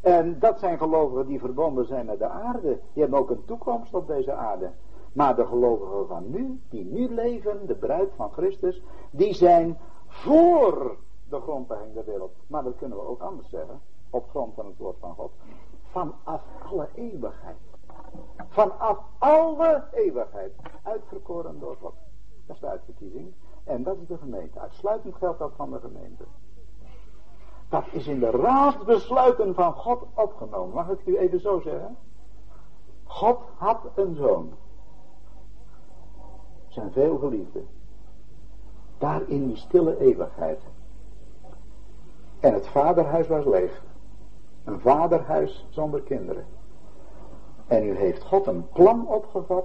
En dat zijn gelovigen die verbonden zijn met de aarde. Die hebben ook een toekomst op deze aarde. Maar de gelovigen van nu, die nu leven, de bruid van Christus, die zijn voor de grondlegging der wereld. Maar dat kunnen we ook anders zeggen, op grond van het woord van God. Vanaf alle eeuwigheid. Vanaf alle eeuwigheid. Uitverkoren door God. Dat is de uitverkiezing. En dat is de gemeente. Uitsluitend geldt dat van de gemeente. Dat is in de raadsbesluiten van God opgenomen. Mag ik u even zo zeggen? God had een zoon. Zijn veel geliefde. Daar in die stille eeuwigheid. En het vaderhuis was leeg. Een vaderhuis zonder kinderen. En nu heeft God een plan opgevat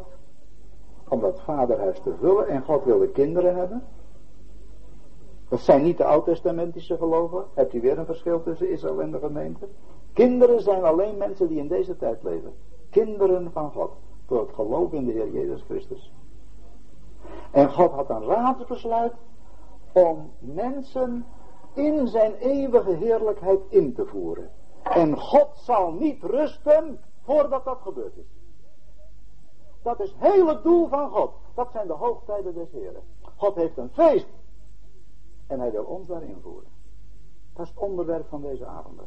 om dat vaderhuis te vullen en God wilde kinderen hebben. Dat zijn niet de oud-testamentische geloven. Hebt u weer een verschil tussen Israël en de gemeente? Kinderen zijn alleen mensen die in deze tijd leven. Kinderen van God. Door het geloof in de Heer Jezus Christus. En God had een raadsbesluit om mensen in zijn eeuwige heerlijkheid in te voeren. En God zal niet rusten voordat dat gebeurd is. Dat is heel het doel van God. Dat zijn de hoogtijden des Heren. God heeft een feest. En hij wil ons daarin voeren. Dat is het onderwerp van deze avonden.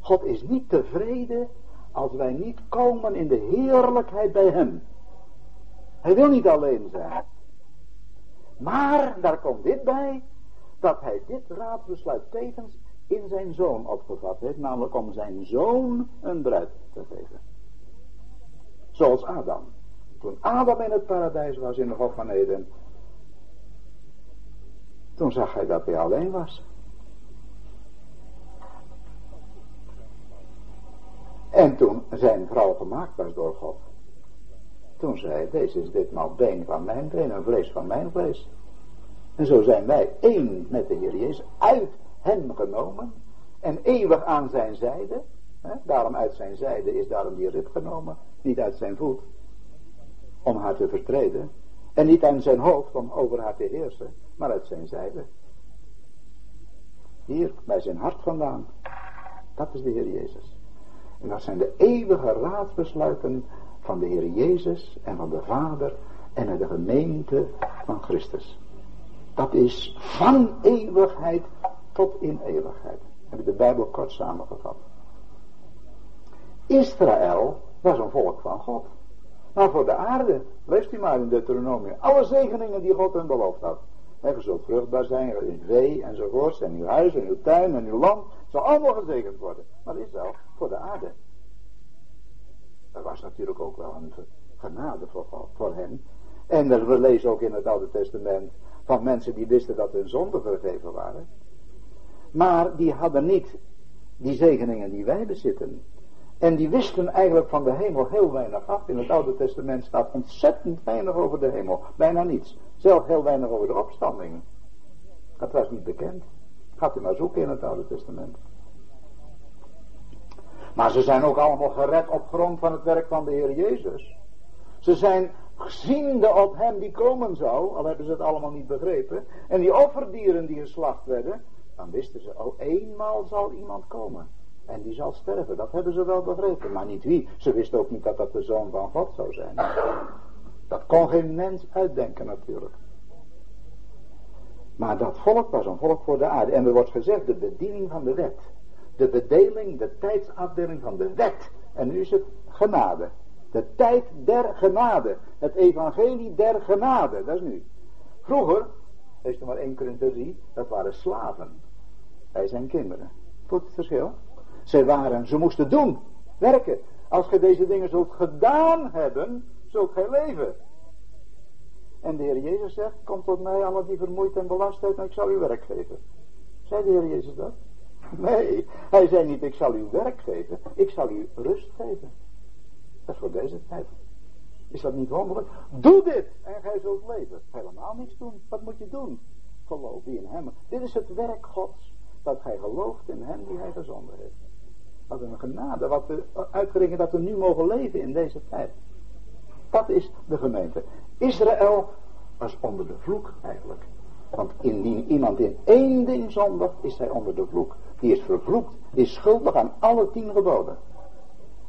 God is niet tevreden als wij niet komen in de heerlijkheid bij hem. Hij wil niet alleen zijn. Maar daar komt dit bij, dat hij dit raadsbesluit tevens in zijn zoon opgevat heeft, namelijk om zijn zoon een bruid te geven. Zoals Adam. Toen Adam in het paradijs was in de Hof van Eden, toen zag hij dat hij alleen was. En toen zijn vrouw gemaakt was door God. Toen zei hij, deze is ditmaal been van mijn been en vlees van mijn vlees. En zo zijn wij één met de Heer Jezus, uit hem genomen en eeuwig aan zijn zijde. Hè? Daarom uit zijn zijde is daarom die rib genomen, niet uit zijn voet, om haar te vertreden. En niet aan zijn hoofd om over haar te heersen, maar uit zijn zijde. Hier, bij zijn hart vandaan. Dat is de Heer Jezus. En dat zijn de eeuwige raadsbesluiten van de Heer Jezus en van de Vader en de gemeente van Christus. Dat is van eeuwigheid tot in eeuwigheid. Heb ik de Bijbel kort samengevat. Israël was een volk van God. Maar voor de aarde, leest u maar in Deuteronomium, alle zegeningen die God hen beloofd had. He, je zult vruchtbaar zijn in vee enzovoorts, en uw huis en uw tuin en uw land, zal allemaal gezegend worden. Maar Israël voor de aarde. Er was natuurlijk ook wel een genade voor, voor hen. En we lezen ook in het Oude Testament van mensen die wisten dat hun zonden vergeven waren. Maar die hadden niet die zegeningen die wij bezitten. En die wisten eigenlijk van de hemel heel weinig af. In het Oude Testament staat ontzettend weinig over de hemel. Bijna niets. Zelf heel weinig over de opstanding. Dat was niet bekend. Gaat u maar zoeken in het Oude Testament. Maar ze zijn ook allemaal gered op grond van het werk van de Heer Jezus. Ze zijn ziende op hem die komen zou, al hebben ze het allemaal niet begrepen. En die offerdieren die geslacht werden, dan wisten ze, oh eenmaal zal iemand komen. En die zal sterven, dat hebben ze wel begrepen. Maar niet wie. Ze wisten ook niet dat dat de zoon van God zou zijn. Dat kon geen mens uitdenken natuurlijk. Maar dat volk was een volk voor de aarde. En er wordt gezegd, de bediening van de wet. De bedeling, de tijdsafdeling van de wet. En nu is het genade. De tijd der genade. Het evangelie der genade. Dat is nu. Vroeger, lees er maar één Korinther 3, dat waren slaven. Wij zijn kinderen. Voelt het verschil? Zij waren, ze moesten doen, werken. Als gij deze dingen zult gedaan hebben, zult gij leven. En de Heer Jezus zegt, kom tot mij alle die vermoeid en belast zijn, en ik zal u werk geven. Zei de Heer Jezus dat? Nee, hij zei niet, ik zal u werk geven, ik zal u rust geven. Dat is voor deze tijd. Is dat niet wonderlijk? Doe dit en gij zult leven. Helemaal niks doen. Wat moet je doen? Geloof in hem. Dit is het werk Gods. Dat gij gelooft in hem die hij gezonden heeft. Wat een genade. Wat we uitgerekend dat we nu mogen leven in deze tijd. Dat is de gemeente. Israël was onder de vloek eigenlijk. Want indien iemand in één ding zondigt, is hij onder de vloek. Die is vervloekt, is schuldig aan alle tien geboden.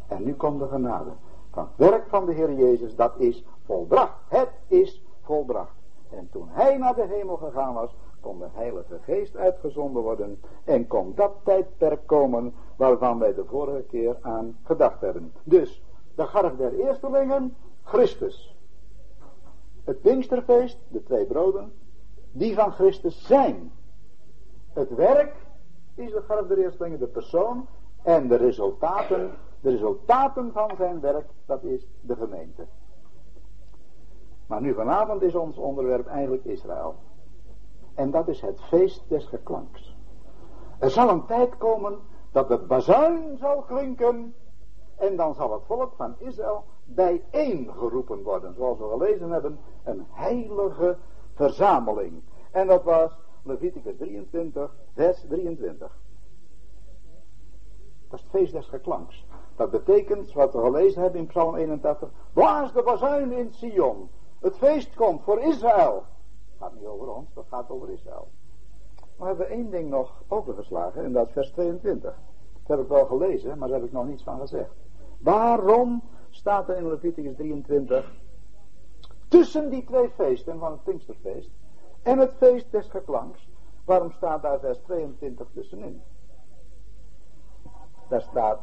En nu komt de genade. Het werk van de Heer Jezus, dat is volbracht. Het is volbracht. En toen hij naar de hemel gegaan was, kon de Heilige Geest uitgezonden worden en kon dat tijdperk komen waarvan wij de vorige keer aan gedacht hebben. Dus, de garf der eerstelingen, Christus. Het Pinksterfeest, de twee broden, die van Christus zijn. Het werk is de garf der eerstelingen, de persoon en de resultaten, de resultaten van zijn werk, dat is de gemeente. Maar nu vanavond is ons onderwerp eigenlijk Israël. En dat is het feest des geklanks. Er zal een tijd komen dat de bazuin zal klinken en dan zal het volk van Israël bijeen geroepen worden. Zoals we gelezen hebben, een heilige verzameling. En dat was Leviticus 23, vers 23. Dat is het feest des geklanks. Dat betekent, wat we gelezen hebben in Psalm 81, blaas de bazuin in Sion. Het feest komt voor Israël. Het gaat niet over ons, dat gaat over Israël. We hebben één ding nog overgeslagen en dat is vers 22. Dat heb ik wel gelezen, maar daar heb ik nog niets van gezegd. Waarom staat er in Leviticus 23 tussen die twee feesten van het Pinksterfeest en het feest des geklanks, waarom staat daar vers 22 tussenin? Daar staat,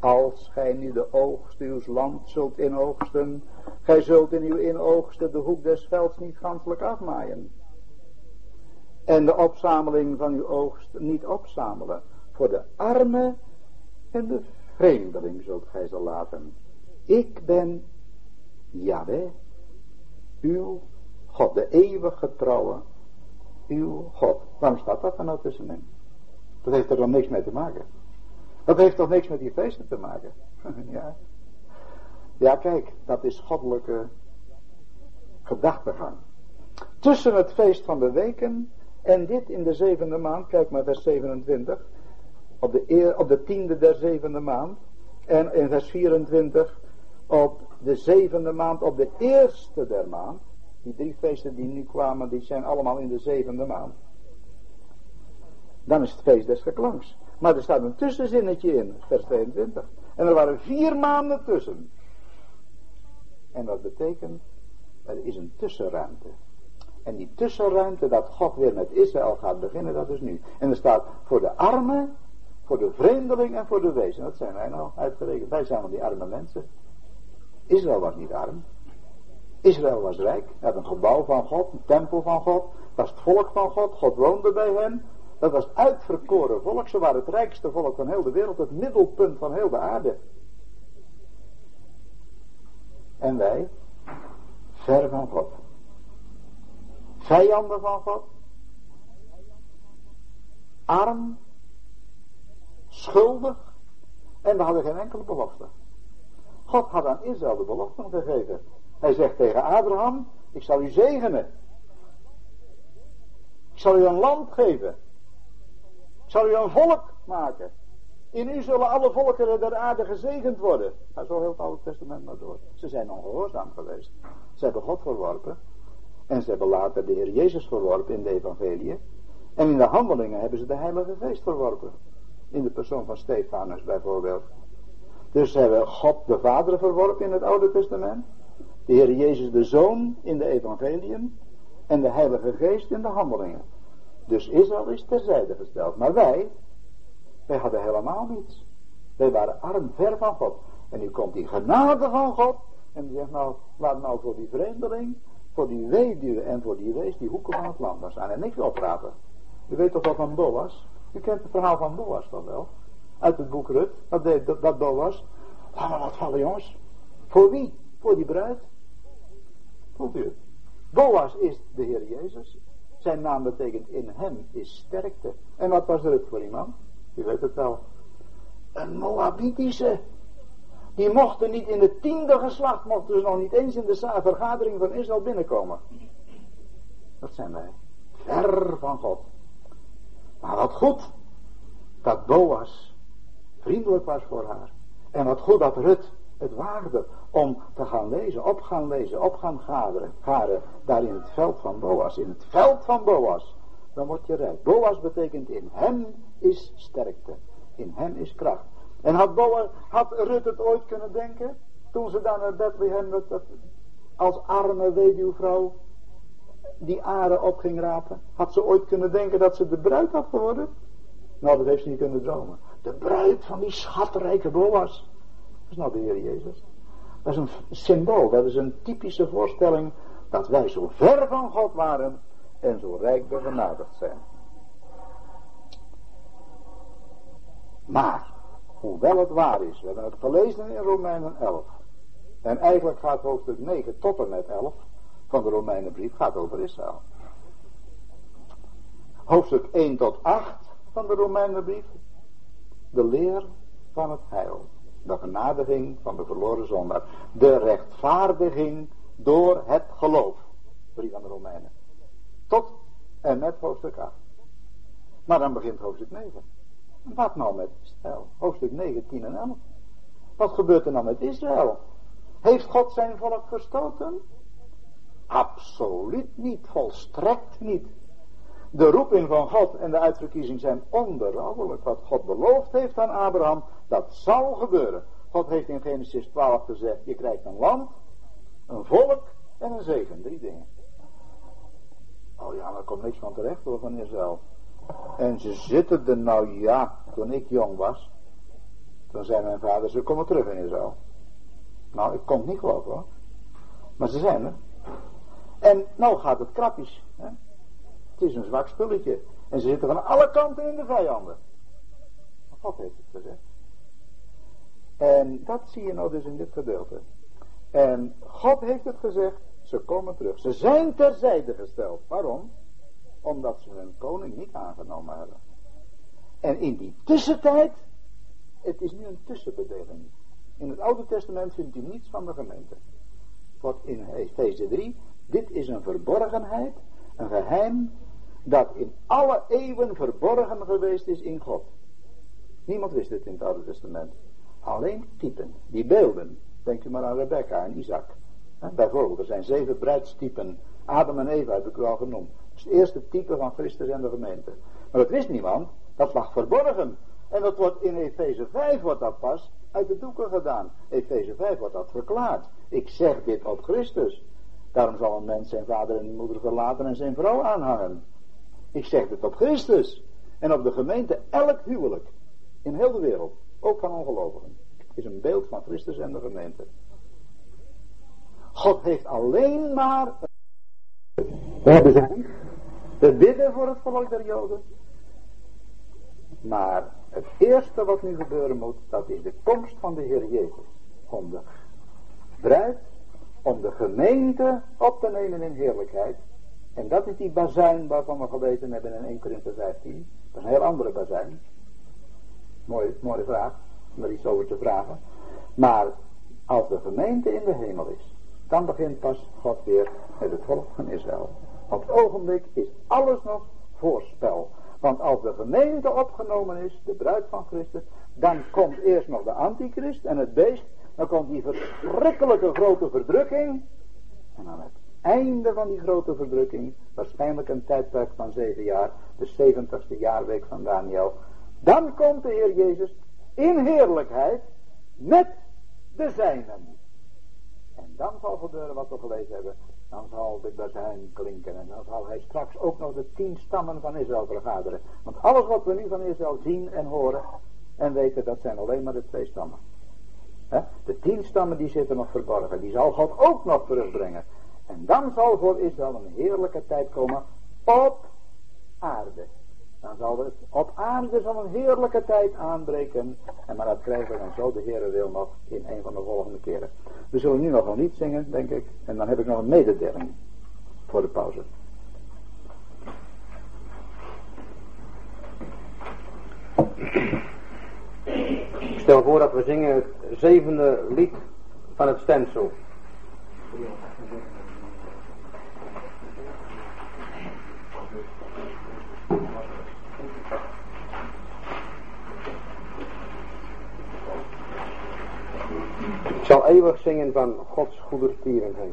als gij nu de oogst uw land zult inoogsten, gij zult in uw inoogsten de hoek des velds niet ganselijk afmaaien. En de opzameling van uw oogst niet opzamelen. Voor de arme en de vreemdeling zult gij ze laten. Ik ben Yahweh, uw God, de eeuwig getrouwe, uw God. Waarom staat dat er nou tussenin? Dat heeft er dan niks mee te maken. Dat heeft toch niks met die feesten te maken? ja. Ja, kijk, dat is goddelijke gedachtegang. Tussen het feest van de weken en dit in de zevende maand, kijk maar vers 27, op de, op de tiende der zevende maand, en in vers 24 op de zevende maand, op de eerste der maand, die drie feesten die nu kwamen, die zijn allemaal in de zevende maand. Dan is het feest des geklanks. Maar er staat een tussenzinnetje in, vers 22. En er waren vier maanden tussen. En dat betekent, er is een tussenruimte. En die tussenruimte dat God weer met Israël gaat beginnen, dat is nu. En er staat voor de armen, voor de vreemdeling en voor de wezen. Dat zijn wij nou uitgerekend. Wij zijn van die arme mensen. Israël was niet arm. Israël was rijk. Hij had een gebouw van God, een tempel van God. Was het volk van God. God woonde bij hen. Dat was uitverkoren volk. Ze waren het rijkste volk van heel de wereld. Het middelpunt van heel de aarde. En wij, ver van God. Vijanden van God. Arm. Schuldig. En we hadden geen enkele belofte. God had aan Israël de belofte gegeven. Hij zegt tegen Abraham, ik zal u zegenen. Ik zal u een land geven. Zal u een volk maken. In u zullen alle volkeren der aarde gezegend worden. Ga zo heel het Oude Testament maar door. Ze zijn ongehoorzaam geweest. Ze hebben God verworpen. En ze hebben later de Heer Jezus verworpen in de evangelie. En in de handelingen hebben ze de Heilige Geest verworpen. In de persoon van Stefanus bijvoorbeeld. Dus ze hebben God de Vader verworpen in het Oude Testament. De Heer Jezus de Zoon in de evangeliën. En de Heilige Geest in de handelingen. Dus Israël is terzijde gesteld. Maar wij, wij hadden helemaal niets. Wij waren arm, ver van God. En nu komt die genade van God. En die zegt nou, laat nou voor die vreemdeling, voor die weduwe en voor die wees die hoeken van het land maar staan. En niks oprapen. U weet toch wat van Boas? U kent het verhaal van Boas toch wel? Uit het boek Rut. Dat, dat Boas. Laat maar wat vallen jongens. Voor wie? Voor die bruid. Voelt u het? Boas is de Heer Jezus. Zijn naam betekent in hem is sterkte. En wat was Rut voor iemand? U weet het wel. Een Moabitische. Die mochten niet in het tiende geslacht, mochten ze nog niet eens in de vergadering van Israël binnenkomen. Dat zijn wij. Ver van God. Maar wat goed dat Boas vriendelijk was voor haar. En wat goed dat Rut het waagde om te gaan lezen, op gaan lezen, op gaan gaderen, daar in het veld van Boas. In het veld van Boas, dan word je rijk. Boas betekent in hem is sterkte, in hem is kracht. En had, Boas, had Rut het ooit kunnen denken, toen ze daar naar Bethlehem als arme weduwvrouw die aren op ging rapen, had ze ooit kunnen denken dat ze de bruid had geworden? Nou, dat heeft ze niet kunnen dromen. De bruid van die schatrijke Boas. Dat is nou de Heer Jezus. Dat is een symbool, dat is een typische voorstelling dat wij zo ver van God waren en zo rijk begenadigd zijn. Maar, hoewel het waar is, we hebben het gelezen in Romeinen 11. En eigenlijk gaat hoofdstuk 9 tot en met 11 van de Romeinenbrief gaat over Israël. Hoofdstuk 1 tot 8 van de Romeinenbrief. De leer van het heil. De genadiging van de verloren zondaar. De rechtvaardiging door het geloof. Brief aan de Romeinen. Tot en met hoofdstuk 8. Maar dan begint hoofdstuk 9. Wat nou met Israël? Hoofdstuk 9, 10 en 11. Wat gebeurt er nou met Israël? Heeft God zijn volk verstoten? Absoluut niet, volstrekt niet. De roeping van God en de uitverkiezing zijn onberouwelijk. Wat God beloofd heeft aan Abraham, dat zal gebeuren. God heeft in Genesis 12 gezegd, je krijgt een land, een volk en een zegen. Drie dingen. Oh ja, maar er komt niks van terecht hoor van Israël. En ze zitten er nou ja, toen ik jong was. Toen zei mijn vader, ze komen terug in Israël. Nou, ik kon het niet geloven hoor. Maar ze zijn er. En nou gaat het krapjes. Hè? Het is een zwak spulletje. En ze zitten van alle kanten in de vijanden. Maar God heeft het gezegd. En dat zie je nou dus in dit gedeelte. En God heeft het gezegd, ze komen terug. Ze zijn terzijde gesteld. Waarom? Omdat ze hun koning niet aangenomen hebben. En in die tussentijd, het is nu een tussenbedeling. In het Oude Testament vindt u niets van de gemeente. Wat in Efeze 3, dit is een verborgenheid, een geheim, dat in alle eeuwen verborgen geweest is in God. Niemand wist het in het Oude Testament. Alleen typen, die beelden. Denk u maar aan Rebecca en Isaac. bijvoorbeeld, er zijn zeven bruidstypen. Adam en Eva heb ik u al genoemd. Dat is het eerste type van Christus en de gemeente. Maar dat wist niemand. Dat lag verborgen. En dat wordt in Efeze 5 wordt dat pas uit de doeken gedaan. Efeze 5 wordt dat verklaard. Ik zeg dit op Christus. Daarom zal een mens zijn vader en moeder verlaten en zijn vrouw aanhangen. Ik zeg dit op Christus. En op de gemeente elk huwelijk. In heel de wereld. Ook van ongelovigen. Is een beeld van Christus en de gemeente. God heeft alleen maar. We hebben zijn. Bidden voor het volk der Joden. Maar het eerste wat nu gebeuren moet, dat is de komst van de Heer Jezus. Om de bruid, om de gemeente op te nemen in heerlijkheid. En dat is die bazuin waarvan we gelezen hebben in 1 Korinther 15. Dat is een heel andere bazuin. Mooie, mooie vraag, om er iets over te vragen. Maar als de gemeente in de hemel is, dan begint pas God weer met het volk van Israël. Op het ogenblik is alles nog voorspel. Want als de gemeente opgenomen is, de bruid van Christus, dan komt eerst nog de antichrist en het beest. Dan komt die verschrikkelijke grote verdrukking. En aan het einde van die grote verdrukking, waarschijnlijk een tijdperk van zeven jaar, de zeventigste jaarweek van Daniel. Dan komt de Heer Jezus in heerlijkheid met de zijnen. En dan zal gebeuren wat we gelezen hebben dan zal de bazuin klinken en dan zal hij straks ook nog de tien stammen van Israël vergaderen. Want alles wat we nu van Israël zien en horen en weten, dat zijn alleen maar de twee stammen. De tien stammen die zitten nog verborgen, die zal God ook nog terugbrengen. En dan zal voor Israël een heerlijke tijd komen op aarde. Dan zal het op aarde zal een heerlijke tijd aanbreken. En maar dat krijgen we dan zo de Heer wil nog in een van de volgende keren. We zullen nu nog een lied zingen, denk ik. En dan heb ik nog een mededeling voor de pauze. Ik stel voor dat we zingen het zevende lied van het stensel. Zal eeuwig zingen van Gods goedertierenheid.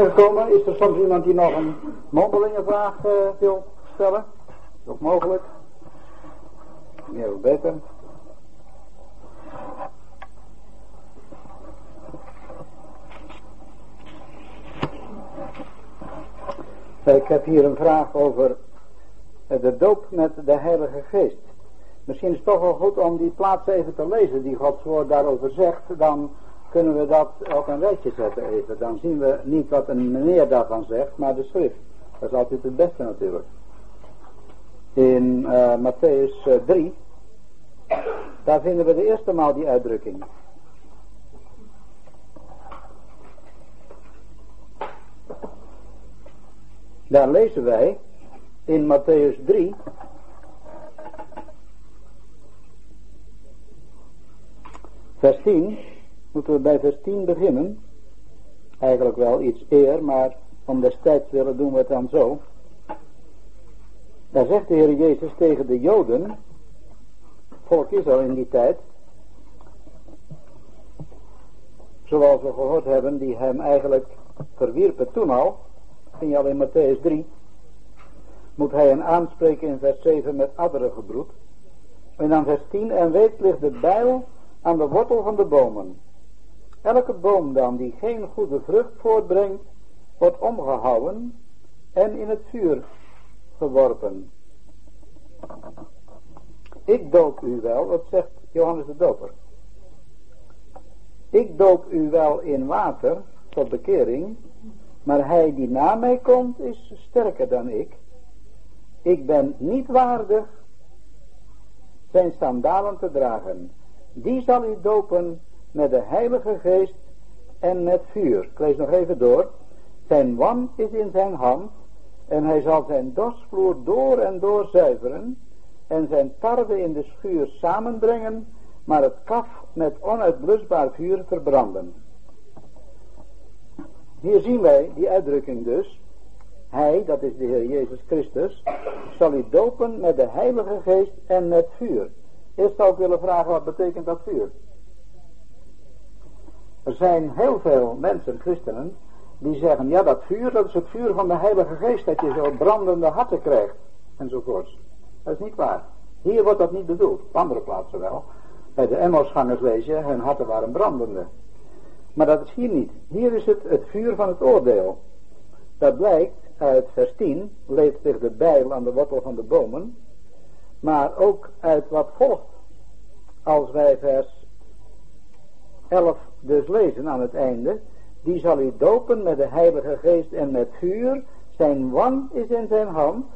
Is er soms iemand die nog een mondelinge vraag uh, wil stellen? Is dat mogelijk? Meer of beter? Ik heb hier een vraag over de doop met de Heilige Geest. Misschien is het toch wel goed om die plaats even te lezen die Gods woord daarover zegt. Dan kunnen we dat op een rijtje zetten even. Dan zien we niet wat een meneer daarvan zegt, maar de schrift. Dat is altijd het beste natuurlijk. In uh, Matthäus 3, eh, daar vinden we de eerste maal die uitdrukking. Daar lezen wij in Matthäus 3. Vers 10. Moeten we bij vers 10 beginnen. Eigenlijk wel iets eer, maar om destijds willen doen we het dan zo. Daar zegt de Heer Jezus tegen de Joden, volk Israël in die tijd, zoals we gehoord hebben, die hem eigenlijk verwierpen toen al, ging je al in Matthäus 3, moet hij hen aanspreken in vers 7 met adderen gebroed. En dan vers 10, en weet ligt de bijl aan de wortel van de bomen. Elke boom dan die geen goede vrucht voortbrengt, wordt omgehouden en in het vuur geworpen. Ik doop u wel, dat zegt Johannes de Doper. Ik doop u wel in water tot bekering, maar hij die na mij komt is sterker dan ik. Ik ben niet waardig zijn sandalen te dragen. Die zal u dopen met de heilige geest en met vuur. Ik lees nog even door. Zijn wam is in zijn hand en hij zal zijn dorsvloer door en door zuiveren en zijn tarwe in de schuur samenbrengen, maar het kaf met onuitblusbaar vuur verbranden. Hier zien wij die uitdrukking dus. Hij, dat is de Heer Jezus Christus, zal u dopen met de Heilige Geest en met vuur. Eerst zou ik willen vragen, wat betekent dat vuur? Er zijn heel veel mensen, christenen, die zeggen, ja dat vuur, dat is het vuur van de Heilige Geest, dat je zo brandende harten krijgt, enzovoorts. Dat is niet waar. Hier wordt dat niet bedoeld, op andere plaatsen wel. Bij de Emmelsgangers lees je, hun harten waren brandende. Maar dat is hier niet. Hier is het het vuur van het oordeel. Dat blijkt uit vers 10, leeft zich de bijl aan de wortel van de bomen. Maar ook uit wat volgt. Als wij vers 11 dus lezen aan het einde. Die zal u dopen met de heilige geest en met vuur. Zijn wang is in zijn hand.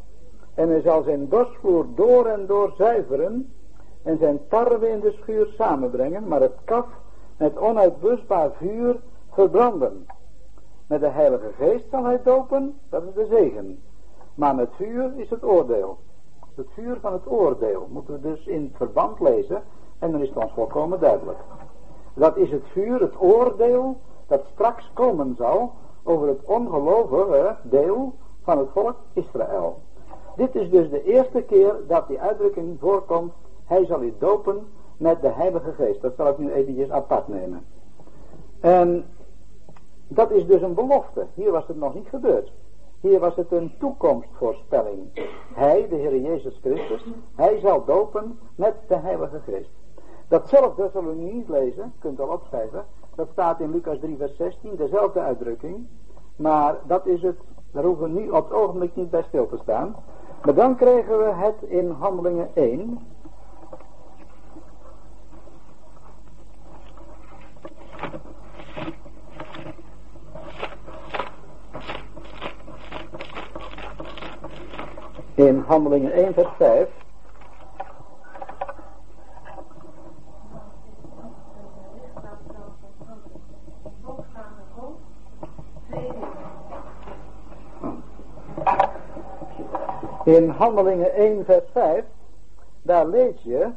En hij zal zijn dorsvloer door en door zuiveren. En zijn tarwe in de schuur samenbrengen. Maar het kaf met onuitblusbaar vuur verbranden. Met de heilige geest zal hij dopen, dat is de zegen. Maar met vuur is het oordeel. Het vuur van het oordeel moeten we dus in verband lezen en dan is het ons volkomen duidelijk. Dat is het vuur, het oordeel dat straks komen zal over het ongelovige deel van het volk Israël. Dit is dus de eerste keer dat die uitdrukking voorkomt, hij zal u dopen met de Heilige Geest. Dat zal ik nu eventjes apart nemen. En dat is dus een belofte. Hier was het nog niet gebeurd. Hier was het een toekomstvoorspelling. Hij, de Heer Jezus Christus, hij zal dopen met de Heilige Geest. Datzelfde zullen we nu niet lezen, kunt al opschrijven. Dat staat in Lucas 3 vers 16, dezelfde uitdrukking. Maar dat is het, daar hoeven we nu op het ogenblik niet bij stil te staan. Maar dan krijgen we het in handelingen 1, in Handelingen 1 vers 5. In Handelingen 1 vers 5, daar lees je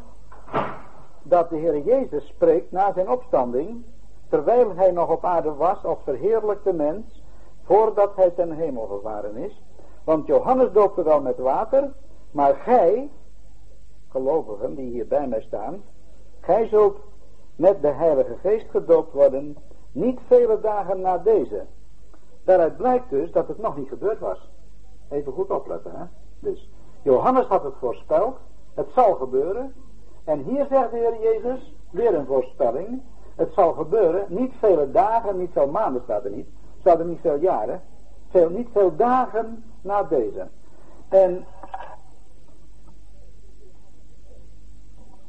dat de Heer Jezus spreekt na zijn opstanding, terwijl hij nog op aarde was als verheerlijkte mens, voordat hij ten hemel gevaren is. Want Johannes doopte wel met water, maar gij, gelovigen die hier bij mij staan, gij zult met de Heilige Geest gedoopt worden, niet vele dagen na deze. Daaruit blijkt dus dat het nog niet gebeurd was. Even goed opletten, hè. Dus, Johannes had het voorspeld, het zal gebeuren. En hier zegt de Heer Jezus, weer een voorspelling. Het zal gebeuren, niet vele dagen, niet veel maanden staat er niet. Staat er niet veel jaren. Veel, niet veel dagen na deze. En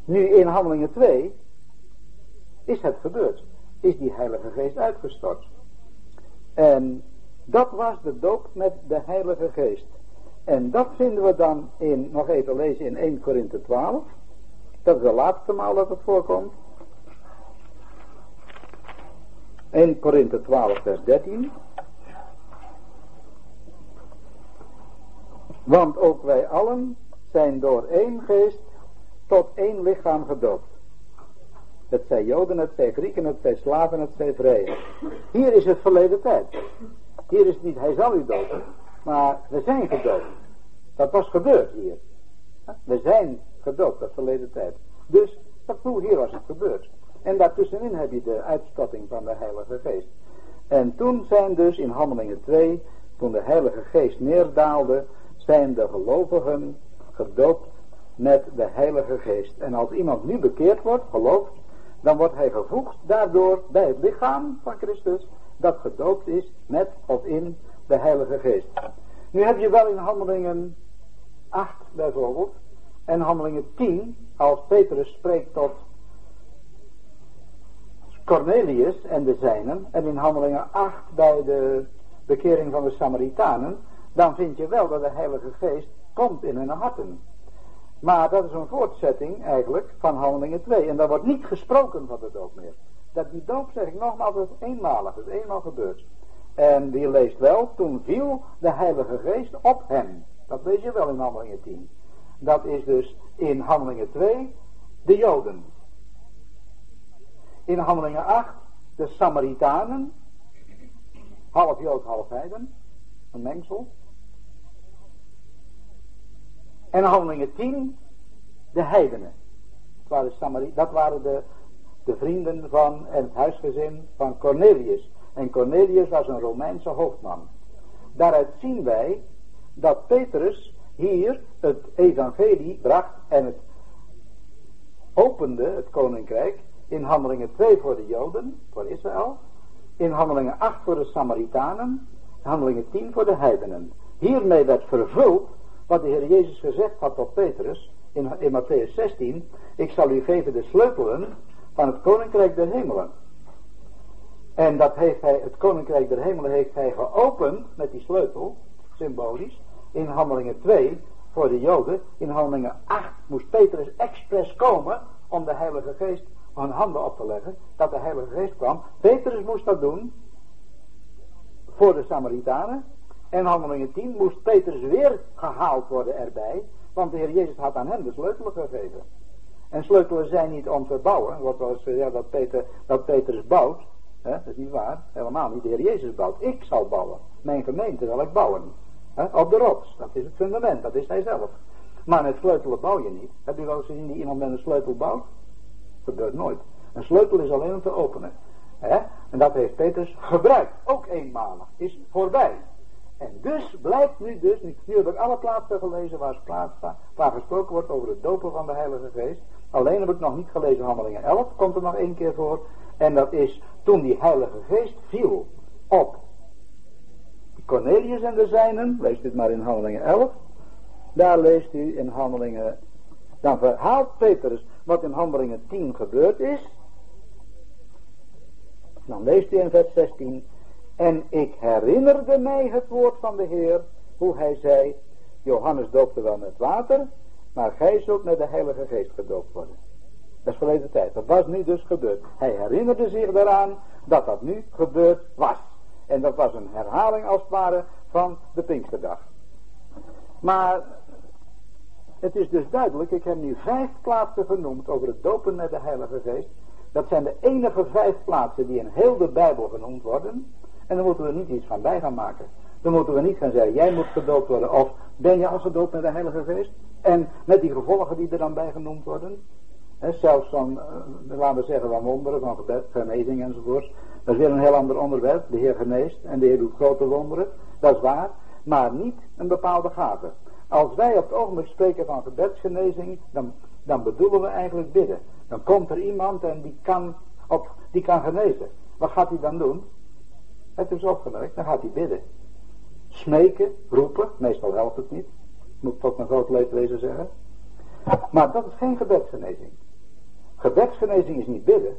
nu in handelingen 2 is het gebeurd. Is die heilige geest uitgestort. En dat was de doop met de heilige geest. En dat vinden we dan in, nog even lezen in 1 Korinthe 12. Dat is de laatste maal dat het voorkomt. 1 Korinthe 12 vers 13. Want ook wij allen zijn door één geest tot één lichaam gedoopt. Het zij Joden, het zij Grieken, het zij slaven, het zij vrije. Hier is het verleden tijd. Hier is het niet, hij zal u doden, maar we zijn gedoopt. Dat was gebeurd hier. We zijn gedoopt, dat verleden tijd. Dus, dat toen hier was het gebeurd. En daartussenin heb je de uitstotting van de Heilige Geest. En toen zijn dus in Handelingen 2, toen de Heilige Geest neerdaalde, zijn de gelovigen gedoopt met de Heilige Geest. En als iemand nu bekeerd wordt, gelooft, dan wordt hij gevoegd daardoor bij het lichaam van Christus, dat gedoopt is met of in de Heilige Geest. Nu heb je wel in Handelingen 8 bijvoorbeeld, en Handelingen 10, als Petrus spreekt tot Cornelius en de zijnen, en in Handelingen 8 bij de bekering van de Samaritanen, dan vind je wel dat de Heilige Geest komt in hun harten. Maar dat is een voortzetting eigenlijk van handelingen 2. En daar wordt niet gesproken van de doop meer. Dat die doop, zeg ik nogmaals, is eenmalig, is eenmaal gebeurd. En die leest wel, toen viel de Heilige Geest op hem. Dat lees je wel in handelingen 10. Dat is dus in handelingen 2 de Joden. In handelingen 8 de Samaritanen. Half Jood, half Heiden. Een mengsel. En handelingen 10, de heidenen. Dat waren, de, de vrienden van en het huisgezin van Cornelius. En Cornelius was een Romeinse hoofdman. Daaruit zien wij dat Petrus hier het evangelie bracht en het opende, het koninkrijk, in handelingen 2 voor de Joden, voor Israël, in handelingen 8 voor de Samaritanen, handelingen 10 voor de heidenen. Hiermee werd vervuld wat de Heer Jezus gezegd had tot Petrus in, in Matthäus 16. Ik zal u geven de sleutelen van het koninkrijk der hemelen. En dat heeft hij, het koninkrijk der hemelen heeft hij geopend met die sleutel, symbolisch, in handelingen 2 voor de joden. In handelingen 8 moest Petrus expres komen om de heilige geest hun handen op te leggen, dat de heilige geest kwam. Petrus moest dat doen voor de Samaritanen. En handelingen 10 moest Petrus weer gehaald worden erbij, want de Heer Jezus had aan hem de sleutelen gegeven. En sleutelen zijn niet om te bouwen, wel eens gezegd dat, Peter, dat Petrus bouwt. Dat is niet waar, helemaal niet. De Heer Jezus bouwt. Ik zal bouwen. Mijn gemeente zal ik bouwen. Op de rots. Dat is het fundament, dat is hij zelf. Maar met sleutelen bouw je niet. Heb je wel eens gezien die iemand met een sleutel bouwt? Dat gebeurt nooit. Een sleutel is alleen om te openen. En dat heeft Petrus gebruikt. Ook eenmalig. Is voorbij. En dus blijkt nu dus, nu, nu heb ik alle plaatsen gelezen waar, plaats, waar gesproken wordt over het dopen van de Heilige Geest. Alleen heb ik nog niet gelezen Handelingen 11, komt er nog één keer voor. En dat is toen die Heilige Geest viel op Cornelius en de zijnen, leest dit maar in Handelingen 11. Daar leest u in Handelingen, dan verhaalt Petrus wat in Handelingen 10 gebeurd is. Dan leest u in vers 16. En ik herinnerde mij het woord van de Heer, hoe hij zei, Johannes doopte wel met water, maar gij zult met de Heilige Geest gedoopt worden. Dat is verleden tijd. Dat was nu dus gebeurd. Hij herinnerde zich daaraan dat dat nu gebeurd was. En dat was een herhaling als het ware van de Pinksterdag. Maar het is dus duidelijk, ik heb nu vijf plaatsen genoemd over het dopen met de Heilige Geest. Dat zijn de enige vijf plaatsen die in heel de Bijbel genoemd worden. En dan moeten we niet iets van bij gaan maken. Dan moeten we niet gaan zeggen, jij moet gedoopt worden. Of ben je al gedoopt met de Heilige Geest? En met die gevolgen die er dan bij genoemd worden. zelfs van, uh, laten we zeggen, van wonderen, van gebed, genezing enzovoort. Dat is weer een heel ander onderwerp. De Heer geneest en de Heer doet grote wonderen. Dat is waar. Maar niet een bepaalde gave. Als wij op het ogenblik spreken van gebedsgenezing, dan, dan bedoelen we eigenlijk bidden. Dan komt er iemand en die kan, op, die kan genezen. Wat gaat hij dan doen? Het is opgemerkt, dan gaat hij bidden. Smeken, roepen, meestal helpt het niet. Moet tot mijn groot leedwezen zeggen. Maar dat is geen gebedsgenezing. Gebedsgenezing is niet bidden.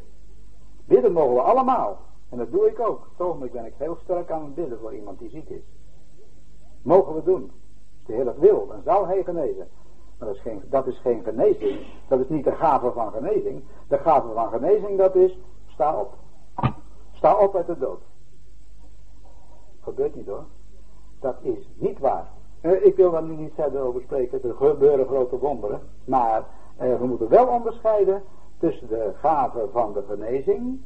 Bidden mogen we allemaal. En dat doe ik ook. Op ben ik heel sterk aan het bidden voor iemand die ziek is. Mogen we doen. Als de Heer dat wil, dan zal hij genezen. Maar dat is, geen, dat is geen genezing. Dat is niet de gave van genezing. De gave van genezing dat is, sta op. Sta op uit de dood. Gebeurt niet hoor. Dat is niet waar. Eh, ik wil daar nu niet verder over spreken. Er gebeuren grote wonderen. Maar eh, we moeten wel onderscheiden tussen de gave van de genezing.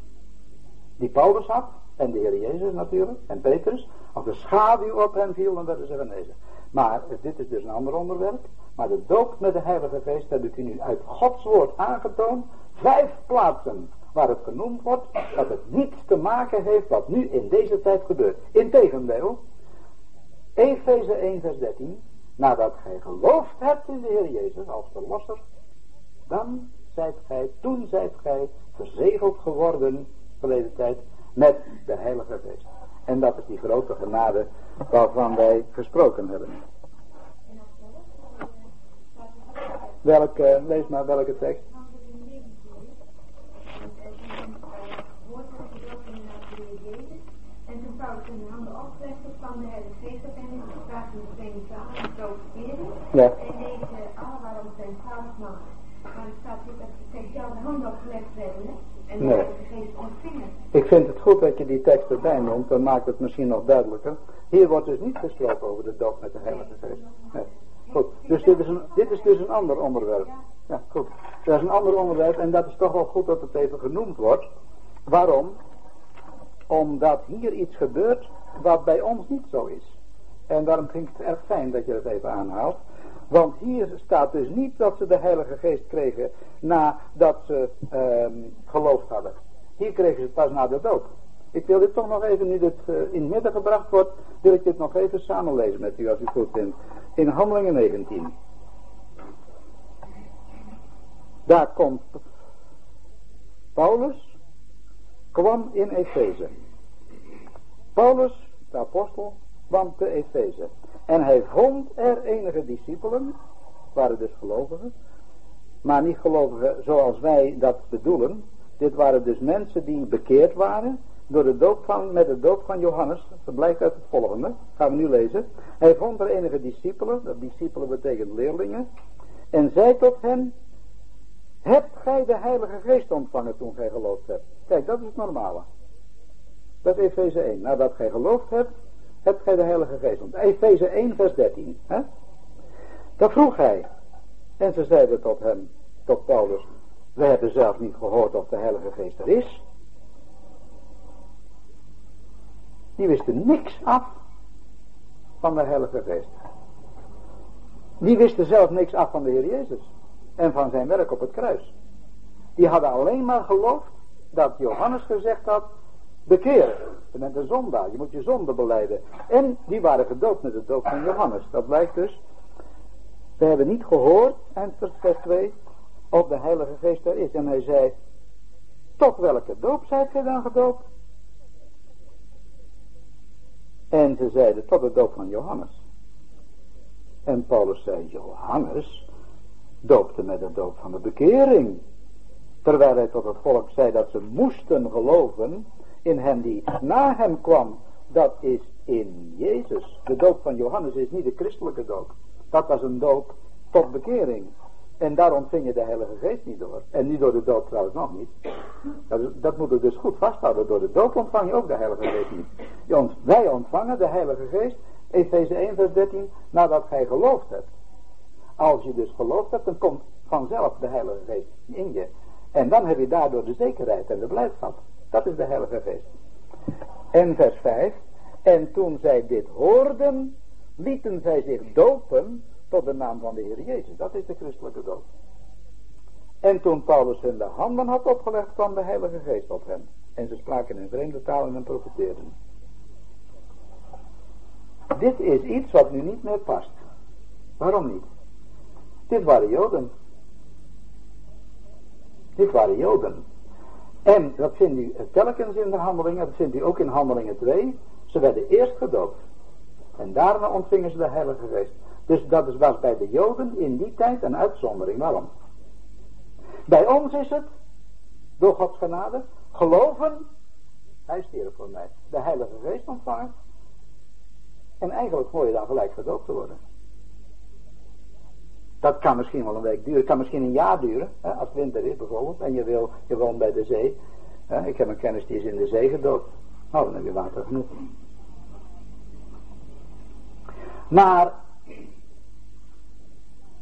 Die Paulus had. En de Heer Jezus natuurlijk. En Petrus. Als de schaduw op hen viel dan werden ze genezen. Maar dit is dus een ander onderwerp. Maar de doop met de Heilige Geest heb ik u nu uit Gods woord aangetoond. Vijf plaatsen waar het genoemd wordt dat het niets te maken heeft wat nu in deze tijd gebeurt. Integendeel, Efeze 1 vers 13, nadat gij geloofd hebt in de Heer Jezus als verlosser, dan zijt gij, toen zijt gij verzegeld geworden, verleden tijd, met de Heilige Geest. En dat is die grote genade waarvan wij gesproken hebben. Welke, lees maar welke tekst. En toen Paulus in de handen oplegde, kwam de Heilige Geest op hem in de spraak van de tweede taal en profiteren. Ja. Zijn man. Maar staat dat de handen opgelegd werden en ontvingen. Ik vind het goed dat je die tekst erbij noemt, dan maakt het misschien nog duidelijker. Hier wordt dus niet gesproken over de doop met de Heilige Geest. Nee. Goed, dus dit is, een, dit is dus een ander onderwerp. Ja, goed. Dat is een ander onderwerp en dat is toch wel goed dat het even genoemd wordt. Waarom? Omdat hier iets gebeurt wat bij ons niet zo is. En daarom vind ik het erg fijn dat je het even aanhaalt. Want hier staat dus niet dat ze de Heilige Geest kregen nadat ze ehm, geloofd hadden. Hier kregen ze het pas na de dood. Ik wil dit toch nog even, nu dit uh, in het midden gebracht wordt, wil ik dit nog even samenlezen met u als u goed vindt. In Handelingen 19. Daar komt Paulus, kwam in Efeze. Paulus, de apostel, kwam te Efeze. En hij vond er enige discipelen, waren dus gelovigen, maar niet gelovigen zoals wij dat bedoelen. Dit waren dus mensen die bekeerd waren door de doop van, met de doop van Johannes. Dat blijkt uit het volgende, gaan we nu lezen. Hij vond er enige discipelen, dat discipelen betekent leerlingen, en zei tot hen, hebt gij de heilige geest ontvangen toen gij geloofd hebt? Kijk, dat is het normale. Dat is Efeze 1. Nadat gij geloofd hebt, hebt gij de heilige geest ontvangen. Efeze 1 vers 13. Hè? Dat vroeg hij. En ze zeiden tot hem, tot Paulus, we hebben zelf niet gehoord of de heilige geest er is. Die wisten niks af van de Heilige Geest. Die wisten zelf niks af van de Heer Jezus. En van zijn werk op het kruis. Die hadden alleen maar geloofd dat Johannes gezegd had, bekeer, je bent een zondaar, je moet je zonde beleiden. En die waren gedoopt met de doop van Johannes. Dat blijkt dus, we hebben niet gehoord, en vers 2, of de Heilige Geest er is. En hij zei, tot welke doop zijt gij dan gedoopt? En ze zeiden tot de doop van Johannes. En Paulus zei, Johannes doopte met de doop van de bekering. Terwijl hij tot het volk zei dat ze moesten geloven in hem die na hem kwam. Dat is in Jezus. De doop van Johannes is niet de christelijke doop. Dat was een doop tot bekering. En daar ontving je de Heilige Geest niet door. En niet door de dood trouwens nog niet. Dat, dat moet je dus goed vasthouden. Door de dood ontvang je ook de Heilige Geest niet. wij ontvangen de Heilige Geest, Efeze 1 vers 13, nadat gij geloofd hebt. Als je dus geloofd hebt, dan komt vanzelf de Heilige Geest in je. En dan heb je daardoor de zekerheid en de blijdschap. Dat is de Heilige Geest. En vers 5. En toen zij dit hoorden, lieten zij zich dopen tot de naam van de Heer Jezus. Dat is de christelijke doop. En toen Paulus hun de handen had opgelegd, kwam de Heilige Geest op hen. En ze spraken in vreemde talen en profeteerden. Dit is iets wat nu niet meer past. Waarom niet? Dit waren Joden. Dit waren Joden. En dat vindt u telkens in de handelingen, dat vindt u ook in handelingen 2. Ze werden eerst gedoopt. En daarna ontvingen ze de Heilige Geest. Dus dat was bij de Joden in die tijd een uitzondering. Waarom? Bij ons is het, door Gods genade, geloven, hij stierf voor mij, de Heilige Geest ontvangen. En eigenlijk hoor je dan gelijk gedoopt te worden. Dat kan misschien wel een week duren, het kan misschien een jaar duren, hè, als het winter is bijvoorbeeld, en je, wil, je woont bij de zee. Hè, ik heb een kennis die is in de zee gedoopt. Nou, dan heb je water genoeg. Maar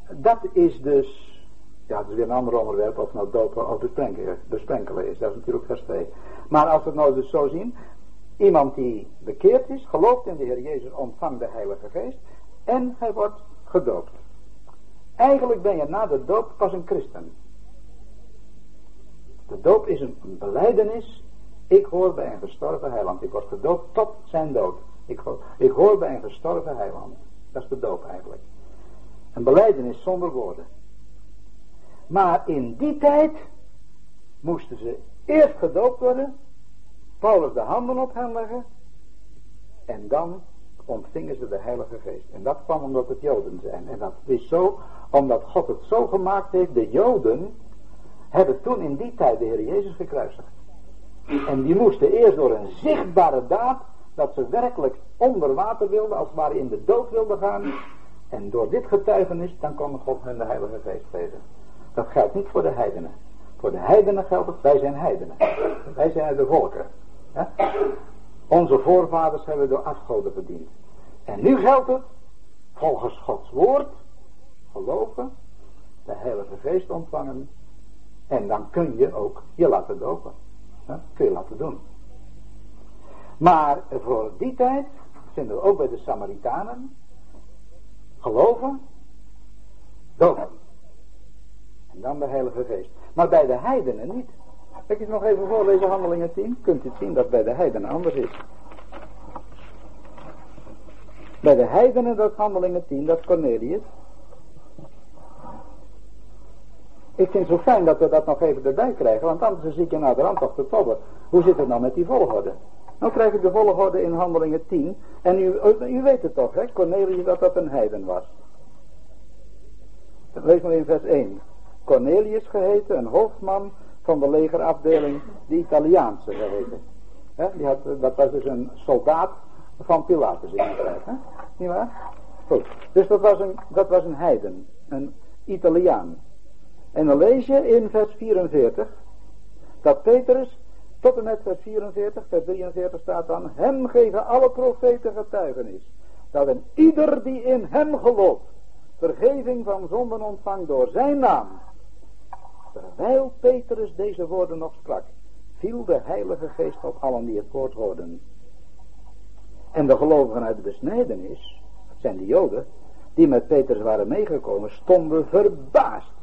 dat is dus, ja, dat is weer een ander onderwerp of nou dopen of besprenkelen, besprenkelen is. Dat is natuurlijk vers 2. Maar als we het nou dus zo zien, iemand die bekeerd is, gelooft in de Heer Jezus, ontvangt de Heilige Geest en hij wordt gedoopt. Eigenlijk ben je na de doop pas een christen. De doop is een beleidenis. Ik hoor bij een gestorven heiland. Ik word gedoopt tot zijn dood. Ik hoor, ik hoor bij een gestorven heiland. Dat is de doop eigenlijk. Een beleidenis zonder woorden. Maar in die tijd moesten ze eerst gedoopt worden. Paulus de handen op hen leggen. En dan ontvingen ze de Heilige Geest. En dat kwam omdat het Joden zijn. En dat is zo omdat God het zo gemaakt heeft. De Joden hebben toen in die tijd de Heer Jezus gekruisigd. En die moesten eerst door een zichtbare daad. Dat ze werkelijk onder water wilden. Als ware in de dood wilden gaan. En door dit getuigenis. Dan kon God hun de Heilige Geest geven. Dat geldt niet voor de heidenen. Voor de heidenen geldt het. Wij zijn heidenen. Wij zijn de volken. Onze voorvaders hebben door afgoden verdiend. En nu geldt het, volgens Gods woord, geloven, de Heilige Geest ontvangen. En dan kun je ook je laten dopen. kun je laten doen. Maar voor die tijd vinden we ook bij de Samaritanen geloven, dopen. En dan de Heilige Geest. Maar bij de heidenen niet. Kijk eens nog even voorlezen, handelingen 10. Kunt u zien dat bij de heidenen anders is. Bij de heidenen, dat handelingen 10, dat Cornelius. Ik vind het zo fijn dat we dat nog even erbij krijgen, want anders ik je naar de rand toch te tobben. Hoe zit het nou met die volgorde? Nou krijg ik de volgorde in handelingen 10. En u, u weet het toch, hè, Cornelius, dat dat een heiden was. Lees maar in vers 1. Cornelius geheten, een hoofdman van de legerafdeling, de Italiaanse geheten. He, die had, dat was dus een soldaat van Pilatus in tijd. Hè? Niet waar? Goed. Dus dat was, een, dat was een heiden, een Italiaan. En dan lees je in vers 44 dat Petrus tot en met vers 44, vers 43 staat dan, hem geven alle profeten getuigenis, dat een ieder die in hem gelooft, vergeving van zonden ontvangt door zijn naam. Terwijl Petrus deze woorden nog sprak, viel de Heilige Geest op allen die het woord hoorden. En de gelovigen uit de besnijdenis, dat zijn de Joden, die met Petrus waren meegekomen, stonden verbaasd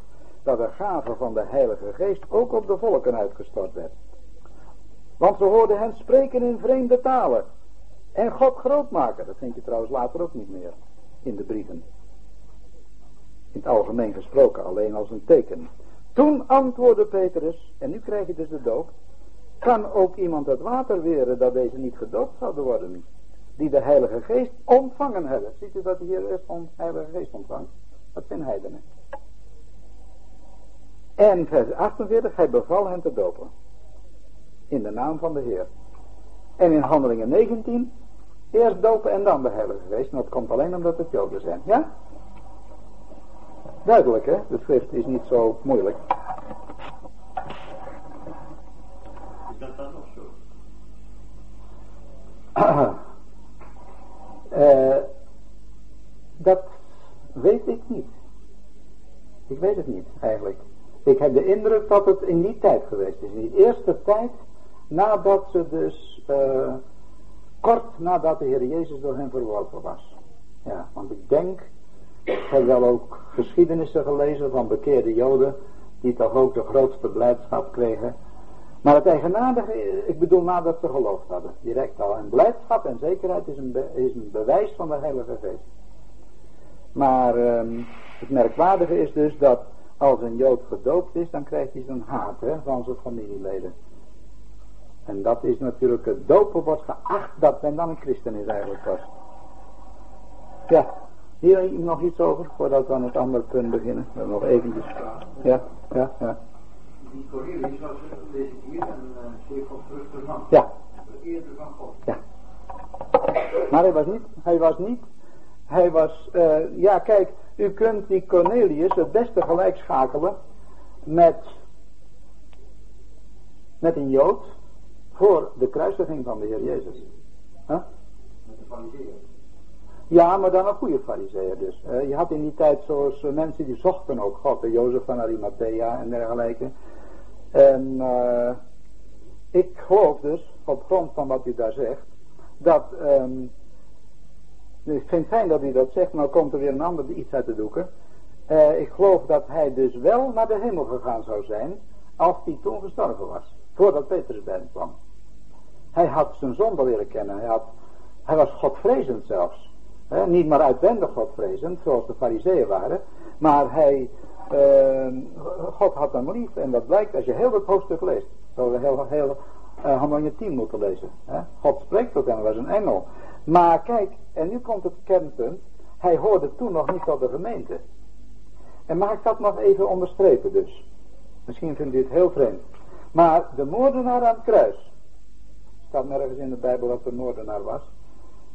dat de gave van de Heilige Geest ook op de volken uitgestort werd. Want ze hoorden hen spreken in vreemde talen en God groot maken. Dat vind je trouwens later ook niet meer in de brieven. In het algemeen gesproken, alleen als een teken. Toen antwoordde Petrus, en nu krijg je dus de doop, kan ook iemand het water weren dat deze niet gedoopt zouden worden die de Heilige Geest ontvangen hebben. Ziet u dat hier de Heilige Geest ontvangt? Dat zijn heidenen. En vers 48, hij beval hen te dopen. In de naam van de Heer. En in handelingen 19, eerst dopen en dan de Heilige Geest. En dat komt alleen omdat het Joden zijn. Ja? Duidelijk hè, de schrift is niet zo moeilijk. Is dat dan nog zo? Uh, dat weet ik niet. Ik weet het niet eigenlijk. Ik heb de indruk dat het in die tijd geweest is. In die eerste tijd nadat ze dus uh, kort nadat de Heer Jezus door hen verworpen was. Ja, want ik denk, ik heb wel ook geschiedenissen gelezen van bekeerde Joden die toch ook de grootste blijdschap kregen. Maar het eigenaardige, ik bedoel nadat ze geloofd hadden, direct al. En blijdschap en zekerheid is een, is een bewijs van de Heilige Geest. Maar um, het merkwaardige is dus dat als een Jood gedoopt is, dan krijgt hij zijn haat hè, van zijn familieleden. En dat is natuurlijk, het dopen wordt geacht dat men dan een christen is eigenlijk pas. Ja, hier nog iets over, voordat we aan het andere punt beginnen. We nog eventjes. Ja, ja, ja. Die Cornelius was, hier, een uh, zeer godvruchtige man. Ja. Eerder van God. Ja. Maar hij was niet, hij was niet, hij was, uh, ja kijk, u kunt die Cornelius het beste gelijk schakelen met, met een Jood voor de kruisiging van de Heer Jezus. Huh? Met de fariseer. Ja, maar dan een goede fariseer dus. Uh, je had in die tijd zoals uh, mensen die zochten ook God, de Jozef van Arimathea en dergelijke. En uh, ik geloof dus, op grond van wat u daar zegt, dat, um, ik vind het fijn dat u dat zegt, maar komt er weer een ander iets uit de doeken. ik geloof dat hij dus wel naar de hemel gegaan zou zijn, als hij toen gestorven was, voordat Petrus bij kwam. Hij had zijn zonde leren kennen, hij, had, hij was godvrezend zelfs. He, niet maar uitwendig godvrezend, zoals de fariseeën waren, maar hij, uh, God had hem lief. En dat blijkt als je heel het hoofdstuk leest. Zo we heel, heel uh, Handelingen 10 moeten lezen. God spreekt tot hem, was een engel. Maar kijk, en nu komt het kernpunt. Hij hoorde toen nog niet tot de gemeente. En mag ik dat nog even onderstrepen dus. Misschien vindt u het heel vreemd. Maar de moordenaar aan het kruis. Staat nergens in de Bijbel dat de moordenaar was.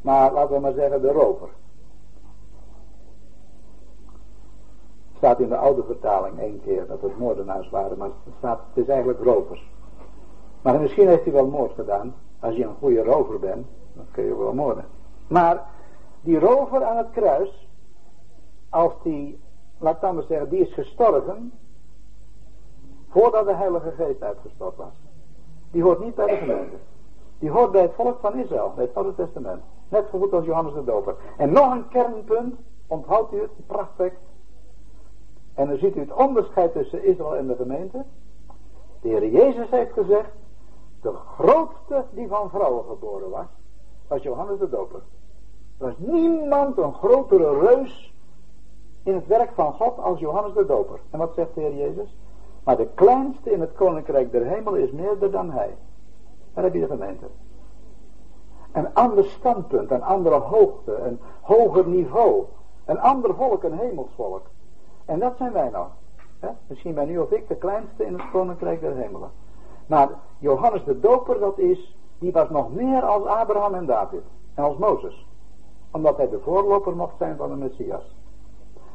Maar laten we maar zeggen de rover. staat in de oude vertaling één keer dat het moordenaars waren, maar het, staat, het is eigenlijk rovers. Maar misschien heeft hij wel moord gedaan. Als je een goede rover bent, dan kun je wel moorden. Maar die rover aan het kruis, als die, laat dan maar zeggen, die is gestorven voordat de Heilige Geest uitgestort was. Die hoort niet bij de gemeente. Die hoort bij het volk van Israël, bij het Oude Testament. Net zo goed als Johannes de Doper. En nog een kernpunt, onthoudt u het, prachtig. En dan ziet u het onderscheid tussen Israël en de gemeente. De Heer Jezus heeft gezegd, de grootste die van vrouwen geboren was, was Johannes de Doper. Er was niemand een grotere reus in het werk van God als Johannes de Doper. En wat zegt de Heer Jezus? Maar de kleinste in het koninkrijk der hemel is meerder dan hij. Daar heb je de gemeente. Een ander standpunt, een andere hoogte, een hoger niveau. Een ander volk, een hemelsvolk. En dat zijn wij nou. Misschien ben u of ik de kleinste in het koninkrijk der hemelen. Maar Johannes de Doper, dat is, die was nog meer als Abraham en David. En als Mozes. Omdat hij de voorloper mocht zijn van de Messias.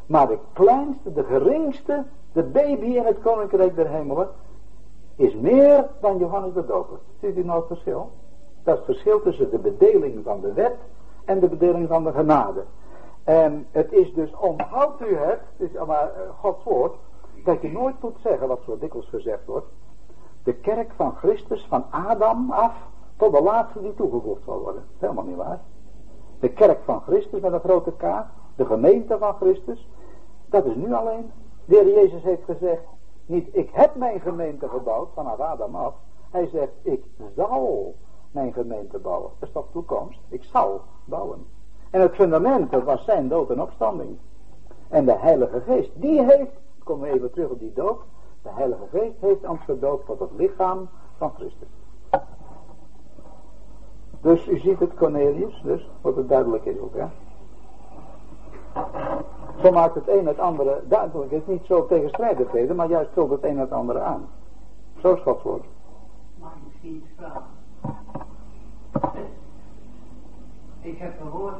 Maar de kleinste, de geringste, de baby in het koninkrijk der hemelen, is meer dan Johannes de Doper. Ziet u nou het verschil? Dat is het verschil tussen de bedeling van de wet en de bedeling van de genade. En het is dus, onthoudt u het, het is maar uh, Gods woord, dat je nooit moet zeggen, wat zo dikwijls gezegd wordt, de kerk van Christus, van Adam af, tot de laatste die toegevoegd zal worden. Helemaal niet waar. De kerk van Christus met een grote K, de gemeente van Christus, dat is nu alleen. De heer Jezus heeft gezegd, niet ik heb mijn gemeente gebouwd, vanaf Adam af. Hij zegt, ik zal mijn gemeente bouwen. Dat is toch toekomst? Ik zal bouwen. En het fundament, dat was zijn dood en opstanding. En de Heilige Geest, die heeft, komen we even terug op die doop. De Heilige Geest heeft ons gedoopt tot het lichaam van Christus. Dus u ziet het Cornelius, dus, wat het duidelijk is ook, hè. Zo maakt het een het andere duidelijk. Het is niet zo tegenstrijdigheden, maar juist vult het een het andere aan. Zo is Gods woord. Mag ik misschien iets vragen? Ik heb gehoord,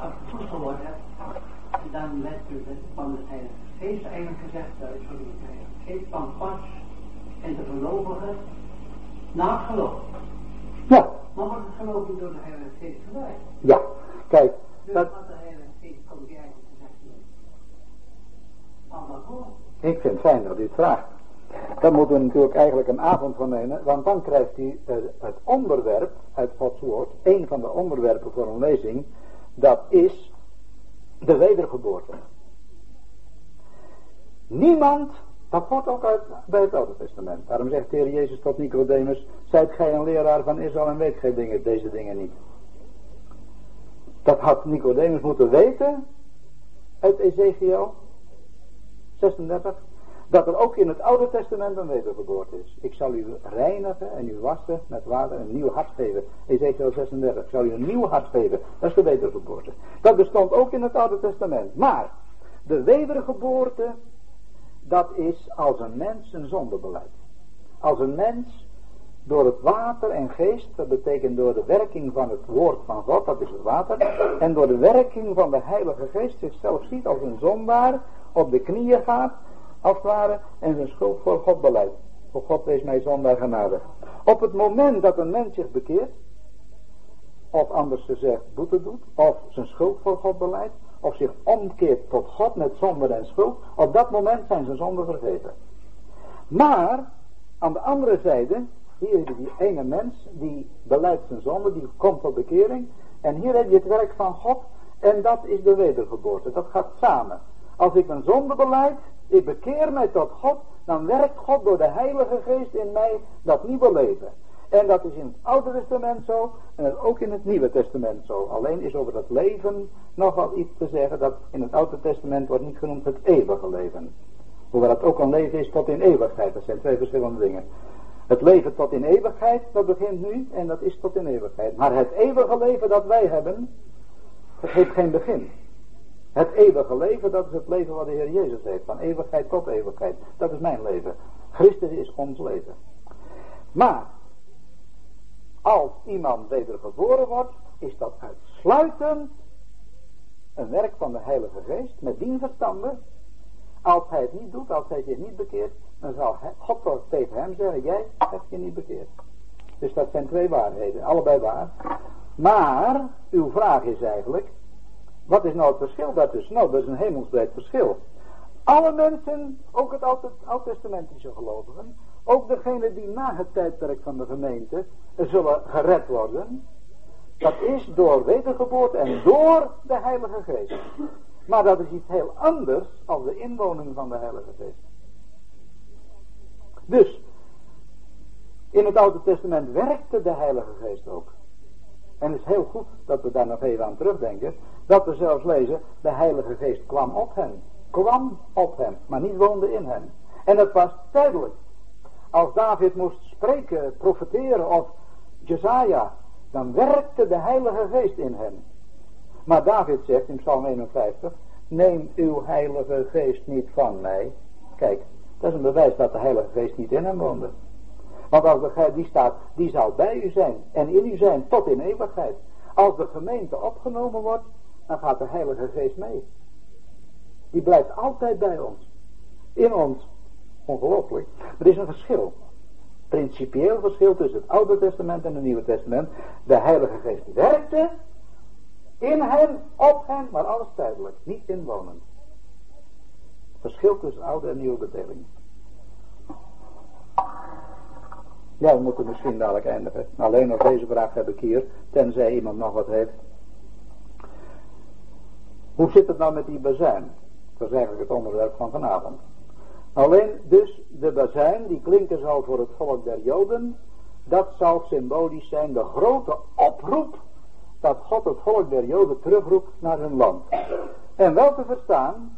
als ik het goed gehoord heb, dan let u van de Heilige Geest eigenlijk gezegd, sorry, de Heilige Geest van pas en de gelovigen na het geloof. Ja. Maar wordt het geloof niet door de Heilige Geest gewerkt? Ja, kijk. Dus Dat, wat de Heilige Geest komt die eigenlijk. Van dat woord. ik vind het fijn dat u het vraagt. Daar moeten we natuurlijk eigenlijk een avond van nemen, want dan krijgt u uh, het onderwerp uit Gods woord, een van de onderwerpen voor een lezing, dat is de wedergeboorte. Niemand Dat hoort ook uit bij het Oude Testament. Daarom zegt de Heer Jezus tot Nicodemus, zijt gij een leraar van Israël en weet gij dingen, deze dingen niet. Dat had Nicodemus moeten weten uit Ezekiel 36, dat er ook in het Oude Testament een wedergeboorte is. Ik zal u reinigen en u wassen met water en een nieuw hart geven. Ezekiel 36, ik zal u een nieuw hart geven. Dat is de wedergeboorte. Dat bestond ook in het Oude Testament. Maar de wedergeboorte, dat is als een mens een zondebeleid. Als een mens door het water en geest, dat betekent door de werking van het woord van God, dat is het water, en door de werking van de Heilige Geest zichzelf ziet als een zondaar, op de knieën gaat, als het ware, en zijn schuld voor God beleidt. Voor God wees mij zondaar genade. Op het moment dat een mens zich bekeert, of anders gezegd boete doet, of zijn schuld voor God beleidt, of zich omkeert tot God met zonde en schuld, op dat moment zijn zijn zonden vergeten. Maar, aan de andere zijde, hier heb je die ene mens, die beleidt zijn zonde, die komt tot bekering, en hier heb je het werk van God, en dat is de wedergeboorte. Dat gaat samen. Als ik mijn zonde beleid, ik bekeer mij tot God, dan werkt God door de Heilige Geest in mij dat nieuwe leven. En dat is in het Oude Testament zo en dat ook in het Nieuwe Testament zo. Alleen is over dat leven nog wel iets te zeggen dat in het Oude Testament wordt niet genoemd het eeuwige leven. Hoewel dat ook een leven is tot in eeuwigheid. Dat zijn twee verschillende dingen. Het leven tot in eeuwigheid, dat begint nu en dat is tot in eeuwigheid. Maar het eeuwige leven dat wij hebben, dat heeft geen begin. Het eeuwige leven, dat is het leven wat de Heer Jezus heeft. Van eeuwigheid tot eeuwigheid. Dat is mijn leven. Christus is ons leven. Maar, als iemand wedergeboren wordt, is dat uitsluitend een werk van de Heilige Geest. Met dien verstande. Als hij het niet doet, als hij zich niet bekeert, dan zal God tegen hem zeggen, jij hebt je niet bekeerd. Dus dat zijn twee waarheden, allebei waar. Maar, uw vraag is eigenlijk, wat is nou het verschil daartussen? Nou, dat is een hemelsbreed verschil. Alle mensen, ook het oud-testamentische gelovigen, ook degenen die na het tijdperk van de gemeente zullen gered worden, dat is door wedergeboorte en door de Heilige Geest. Maar dat is iets heel anders als de inwoning van de Heilige Geest. Dus, in het Oude Testament werkte de Heilige Geest ook. En het is heel goed dat we daar nog even aan terugdenken. Dat we zelfs lezen, de Heilige Geest kwam op hen. Kwam op hen, maar niet woonde in hen. En dat was tijdelijk. Als David moest spreken, profeteren of Jezaja, dan werkte de Heilige Geest in hen. Maar David zegt in Psalm 51, neem uw Heilige Geest niet van mij. Kijk, dat is een bewijs dat de Heilige Geest niet in hem woonde. Want als de die staat, die zal bij u zijn en in u zijn tot in eeuwigheid. Als de gemeente opgenomen wordt, dan gaat de Heilige Geest mee. Die blijft altijd bij ons. In ons. Ongelooflijk. Er is een verschil. Principieel verschil tussen het Oude Testament en het Nieuwe Testament. De Heilige Geest werkte in hen, op hen, maar alles tijdelijk. Niet inwonend. Verschil tussen oude en nieuwe bedeling. Ja, we moeten misschien dadelijk eindigen. Alleen nog deze vraag heb ik hier, tenzij iemand nog wat heeft. Hoe zit het nou met die bazuin? Dat is eigenlijk het onderwerp van vanavond. Alleen dus de bazuin die klinken zal voor het volk der Joden, dat zal symbolisch zijn de grote oproep dat God het volk der Joden terugroept naar hun land. En wel te verstaan,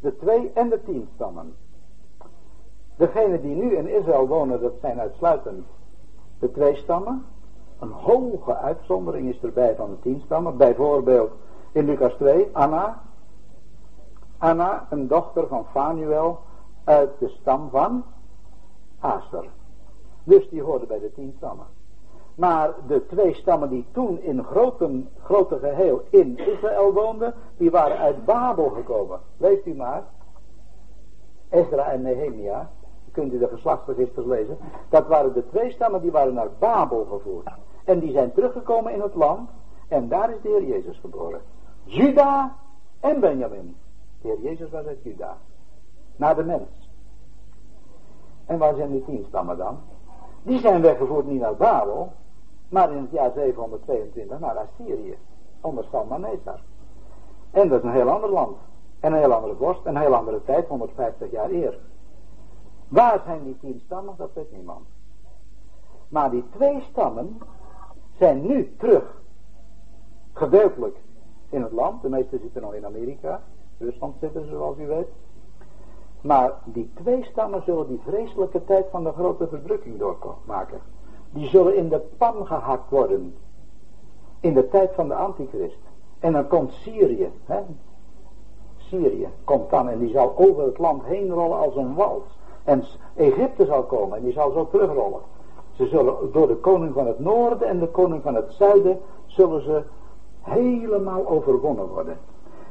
de twee en de tien stammen. Degenen die nu in Israël wonen, dat zijn uitsluitend de twee stammen. Een hoge uitzondering is erbij van de tien stammen. Bijvoorbeeld in Lucas 2, Anna. Anna, een dochter van Fanuel uit de stam van Aser. Dus die hoorde bij de tien stammen. Maar de twee stammen die toen in grote, grote geheel in Israël woonden, die waren uit Babel gekomen. Leest u maar. Ezra en Nehemia kunt u de geslachtsregisters lezen. Dat waren de twee stammen die waren naar Babel gevoerd. En die zijn teruggekomen in het land. En daar is de Heer Jezus geboren. Juda en Benjamin. De Heer Jezus was uit Juda. Naar de mens. En waar zijn die tien stammen dan? Die zijn weggevoerd niet naar Babel. Maar in het jaar 722 naar Assyrië. Onder Salmaneser. En dat is een heel ander land. En een heel andere vorst. En een heel andere tijd. 150 jaar eerder. Waar zijn die tien stammen? Dat weet niemand. Maar die twee stammen zijn nu terug. Gedeeltelijk in het land. De meeste zitten nog in Amerika. Rusland zitten ze zoals u weet. Maar die twee stammen zullen die vreselijke tijd van de grote verdrukking doormaken. Die zullen in de pan gehakt worden. In de tijd van de antichrist. En dan komt Syrië. Hè? Syrië komt dan en die zal over het land heen rollen als een wals. En Egypte zal komen en die zal zo terugrollen. Ze zullen door de koning van het noorden en de koning van het zuiden zullen ze helemaal overwonnen worden.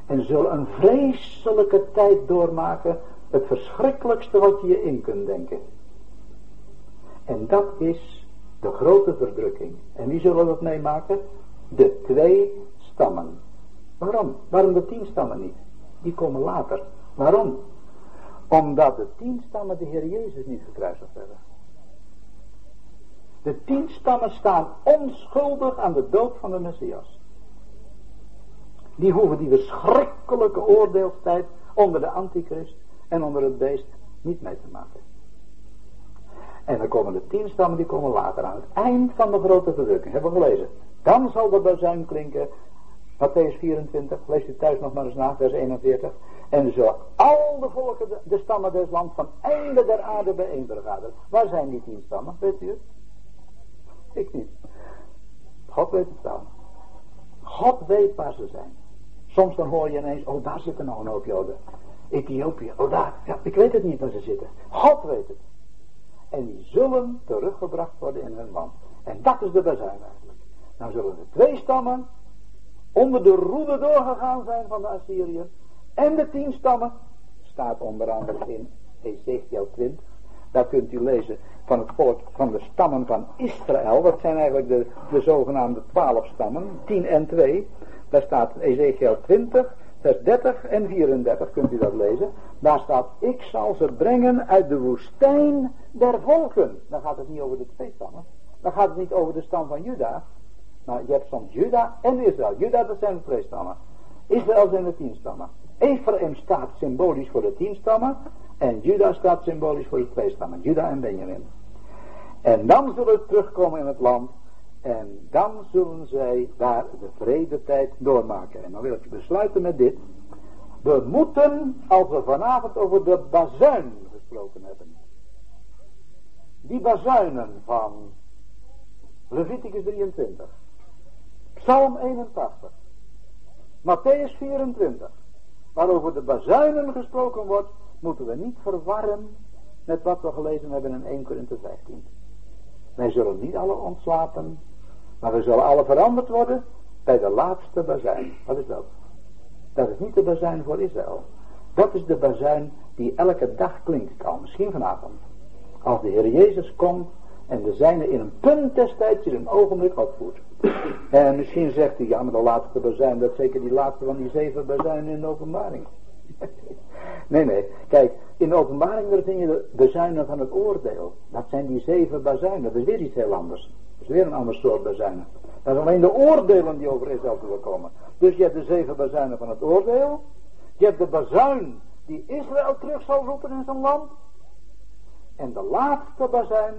En zullen een vreselijke tijd doormaken. Het verschrikkelijkste wat je je in kunt denken. En dat is de grote verdrukking. En wie zullen dat meemaken? De twee stammen. Waarom? Waarom de tien stammen niet? Die komen later. Waarom? Omdat de tien stammen de Heer Jezus niet gekruisigd hebben. De tien stammen staan onschuldig aan de dood van de Messias. Die hoeven die verschrikkelijke oordeelstijd onder de antichrist en onder het beest niet mee te maken. En dan komen de tien stammen, die komen later aan het eind van de grote verdrukking. Hebben we gelezen. Dan zal de bazuin klinken. Matthäus 24, lees u thuis nog maar eens na, vers 41. En zo al de volken, de, stammen des lands van einde der aarde bijeen. Waar zijn die tien stammen, weet u het? Ik niet. God weet het wel. God weet waar ze zijn. Soms dan hoor je ineens, oh daar zitten nog een hoop Joden. Ethiopië, oh daar. Ja, ik weet het niet waar ze zitten. God weet het. En die zullen teruggebracht worden in hun land. En dat is de bezuin eigenlijk. Nou zullen de twee stammen onder de roede doorgegaan zijn van de Assyriërs. En de tien stammen, staat onder andere in Ezekiel 20. Daar kunt u lezen van het volk van de stammen van Israël. Dat zijn eigenlijk de, de zogenaamde twaalf stammen, 10 en 2. Daar staat Ezekiel 20, vers 30 en 34, kunt u dat lezen. Daar staat, ik zal ze brengen uit de woestijn der volken. Dan gaat het niet over de twee stammen. Dan gaat het niet over de stam van Juda. Maar je hebt soms Juda en Israël. Juda, dat zijn de twee stammen. Israël zijn de tien stammen. Ephraim staat symbolisch voor de tien stammen. En Juda staat symbolisch voor de twee stammen. Juda en Benjamin. En dan zullen ze terugkomen in het land. En dan zullen zij daar de vredetijd doormaken. En dan wil ik besluiten met dit. We moeten, als we vanavond over de bazuin gesproken hebben. Die bazuinen van Leviticus 23. Psalm 81. Matthäus 24. Waarover de bazuinen gesproken wordt, moeten we niet verwarren met wat we gelezen hebben in 1 Korinthe 15. Wij zullen niet alle ontslapen, maar we zullen alle veranderd worden bij de laatste bazuin. Wat is dat? Dat is niet de bazuin voor Israël. Dat is de bazuin die elke dag klinkt al, misschien vanavond. Als de Heer Jezus komt en de zijne in een punt des tijds in een ogenblik opvoert. En misschien zegt hij, ja maar de laatste bazuin, dat is zeker die laatste van die zeven bazuinen in de openbaring. nee, nee, kijk, in de openbaring vind je de bazuinen van het oordeel. Dat zijn die zeven bazuinen, dat is weer iets heel anders. Dat is weer een ander soort bazuinen. Dat is alleen de oordelen die over Israël zullen komen. Dus je hebt de zeven bazuinen van het oordeel. Je hebt de bazuin die Israël terug zal roepen in zijn land. En de laatste bazuin,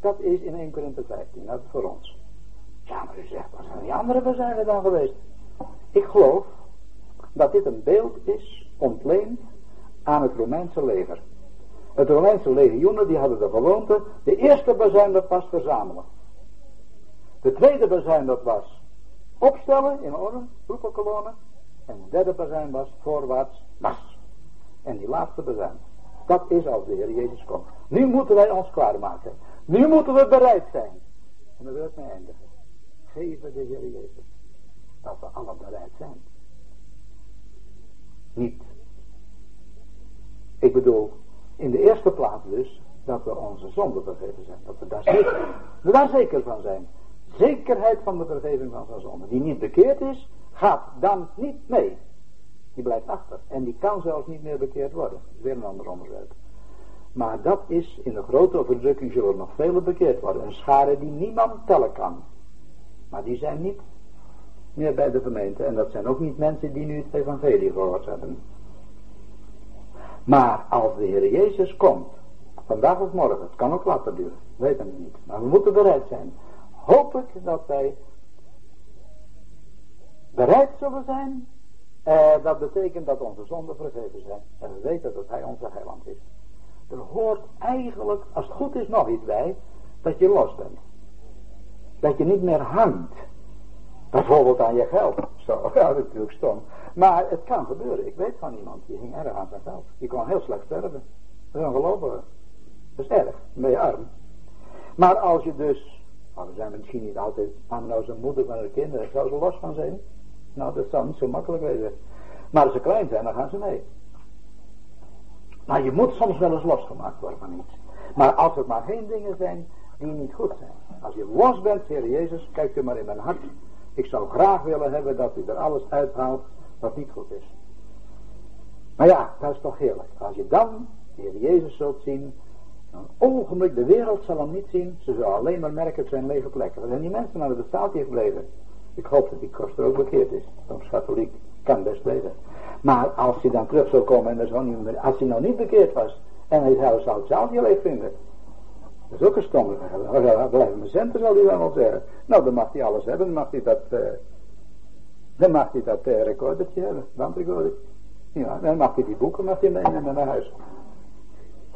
dat is in 1 Korinthe 15. Dat is voor ons. Ja, maar u zegt, wat zijn die andere bazuinen dan geweest? Ik geloof dat dit een beeld is ontleend aan het Romeinse leger. Het Romeinse legioenen die hadden de gewoonte, de eerste bazuin dat was verzamelen. De tweede bazuin dat was opstellen in orde, roepenkolonne. En de derde bazuin was voorwaarts nas. En die laatste bazuin, dat is als de Heer Jezus komt. Nu moeten wij ons klaarmaken. Nu moeten we bereid zijn. En dan wil ik mee eindigen. Geven de Heer Jezus. Dat we alle bereid zijn. Niet. Ik bedoel, in de eerste plaats dus, dat we onze zonde vergeven zijn. Dat we daar zeker, we daar zeker van zijn. Zekerheid van de vergeving van zijn zonde. Die niet bekeerd is, gaat dan niet mee. Die blijft achter. En die kan zelfs niet meer bekeerd worden. Dat is weer een ander onderwerp. Maar dat is, in de grote verdrukking zullen nog vele bekeerd worden. Een schare die niemand tellen kan. Maar die zijn niet meer bij de gemeente. En dat zijn ook niet mensen die nu het evangelie gehoord hebben. Maar als de Heer Jezus komt, Vandaag of morgen. Het kan ook later duren. Weet het niet. Maar we moeten bereid zijn. Hoop ik dat wij bereid zullen zijn. Eh, dat betekent dat onze zonden vergeven zijn. En we weten dat hij onze heiland is. Er hoort eigenlijk, als het goed is, nog iets bij. Dat je los bent. Dat je niet meer hangt. Bijvoorbeeld aan je geld. Zo, ja, natuurlijk stom. Maar het kan gebeuren. Ik weet van iemand die hing erg aan zijn geld. Die kon heel slecht sterven. Dat is ongelooflijk. Dat is erg. Dan ben je arm. Maar als je dus, nou, we zijn misschien niet altijd, aan nou zijn moeder van haar kinderen, zou ze los van zijn? Nou, dat zou niet zo makkelijk wezen. Maar als ze klein zijn, dan gaan ze mee. Maar je moet soms wel eens losgemaakt worden van iets. Maar als het maar geen dingen zijn die niet goed zijn. Als je los bent, Heer Jezus, kijk u maar in mijn hart. Ik zou graag willen hebben dat u er alles uithaalt wat niet goed is. Maar ja, dat is toch heerlijk. Als je dan de Heer Jezus zult zien, een ogenblik, de wereld zal hem niet zien. Ze zullen alleen maar merken, het zijn lege plekken. Er zijn die mensen naar de staaltje gebleven. Ik hoop dat die koster ook bekeerd is. Soms katholiek kan best wezen. Maar als hij dan terug zou komen en er zou niet meer, als hij nog niet bekeerd was en hij zou het zaaltje leeg vinden. Dat is ook een stomme. Dan blijven mijn centen, zal hij dan wel zeggen. Nou, dan mag hij alles hebben. Dan mag hij dat, uh, dan mag hij dat uh, recordertje hebben. Bandrecorder. Ja, dan mag hij die boeken mag hij meenemen naar huis.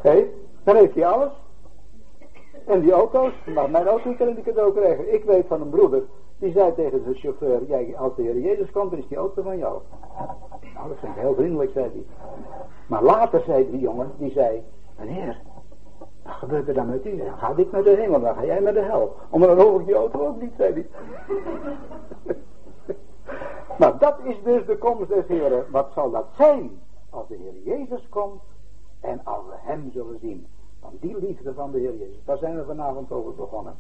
Hé, dan heeft hij alles. En die auto's, mag mijn auto kan ik cadeau krijgen. Ik weet van een broeder, die zei tegen zijn chauffeur, jij, als de Heer Jezus komt, dan is die auto van jou. Nou, dat vind ik heel vriendelijk, zei hij. Maar later zei die jongen, die zei, meneer, wat gebeurt er dan met u? Ga ik naar de hemel, dan ga jij met de hel. Omdat dan ik die auto ook niet, zei hij. maar dat is dus de komst des Heren. Wat zal dat zijn als de Heer Jezus komt en als we hem zullen zien? Van die liefde van de Heer Jezus. Daar zijn we vanavond over begonnen.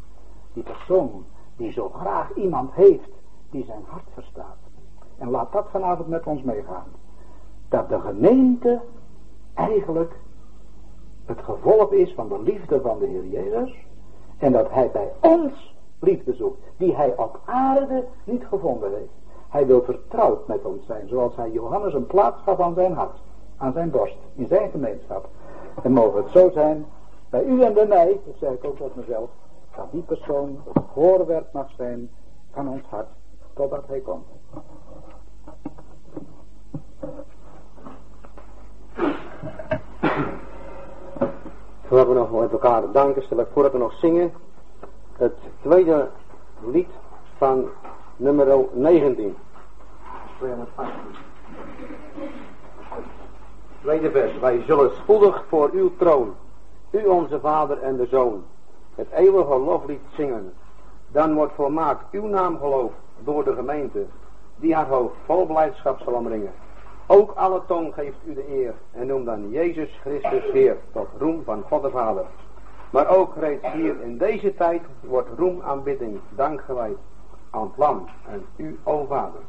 Die persoon die zo graag iemand heeft die zijn hart verstaat. En laat dat vanavond met ons meegaan. Dat de gemeente eigenlijk het gevolg is van de liefde van de Heer Jezus. En dat hij bij ons liefde zoekt. Die hij op aarde niet gevonden heeft. Hij wil vertrouwd met ons zijn. Zoals hij Johannes een plaats gaf aan zijn hart. Aan zijn borst. In zijn gemeenschap. En mogen het zo zijn. Bij u en bij mij. Dat zeg ik ook tot mezelf. Dat die persoon het voorwerp mag zijn van ons hart. Totdat hij komt. Voordat we nog met elkaar danken, stel ik voor dat we nog zingen het tweede lied van nummer 19. Tweede vers. Wij zullen spoedig voor uw troon, u onze Vader en de Zoon, het eeuwige loflied zingen. Dan wordt volmaakt uw naam geloof door de gemeente, die haar hoofd vol blijdschap zal omringen. Ook alle tong geeft u de eer en noem dan Jezus Christus Heer tot roem van God de Vader. Maar ook reeds hier in deze tijd wordt roem aanbidding, dank gewijd aan het lam en u, o Vader.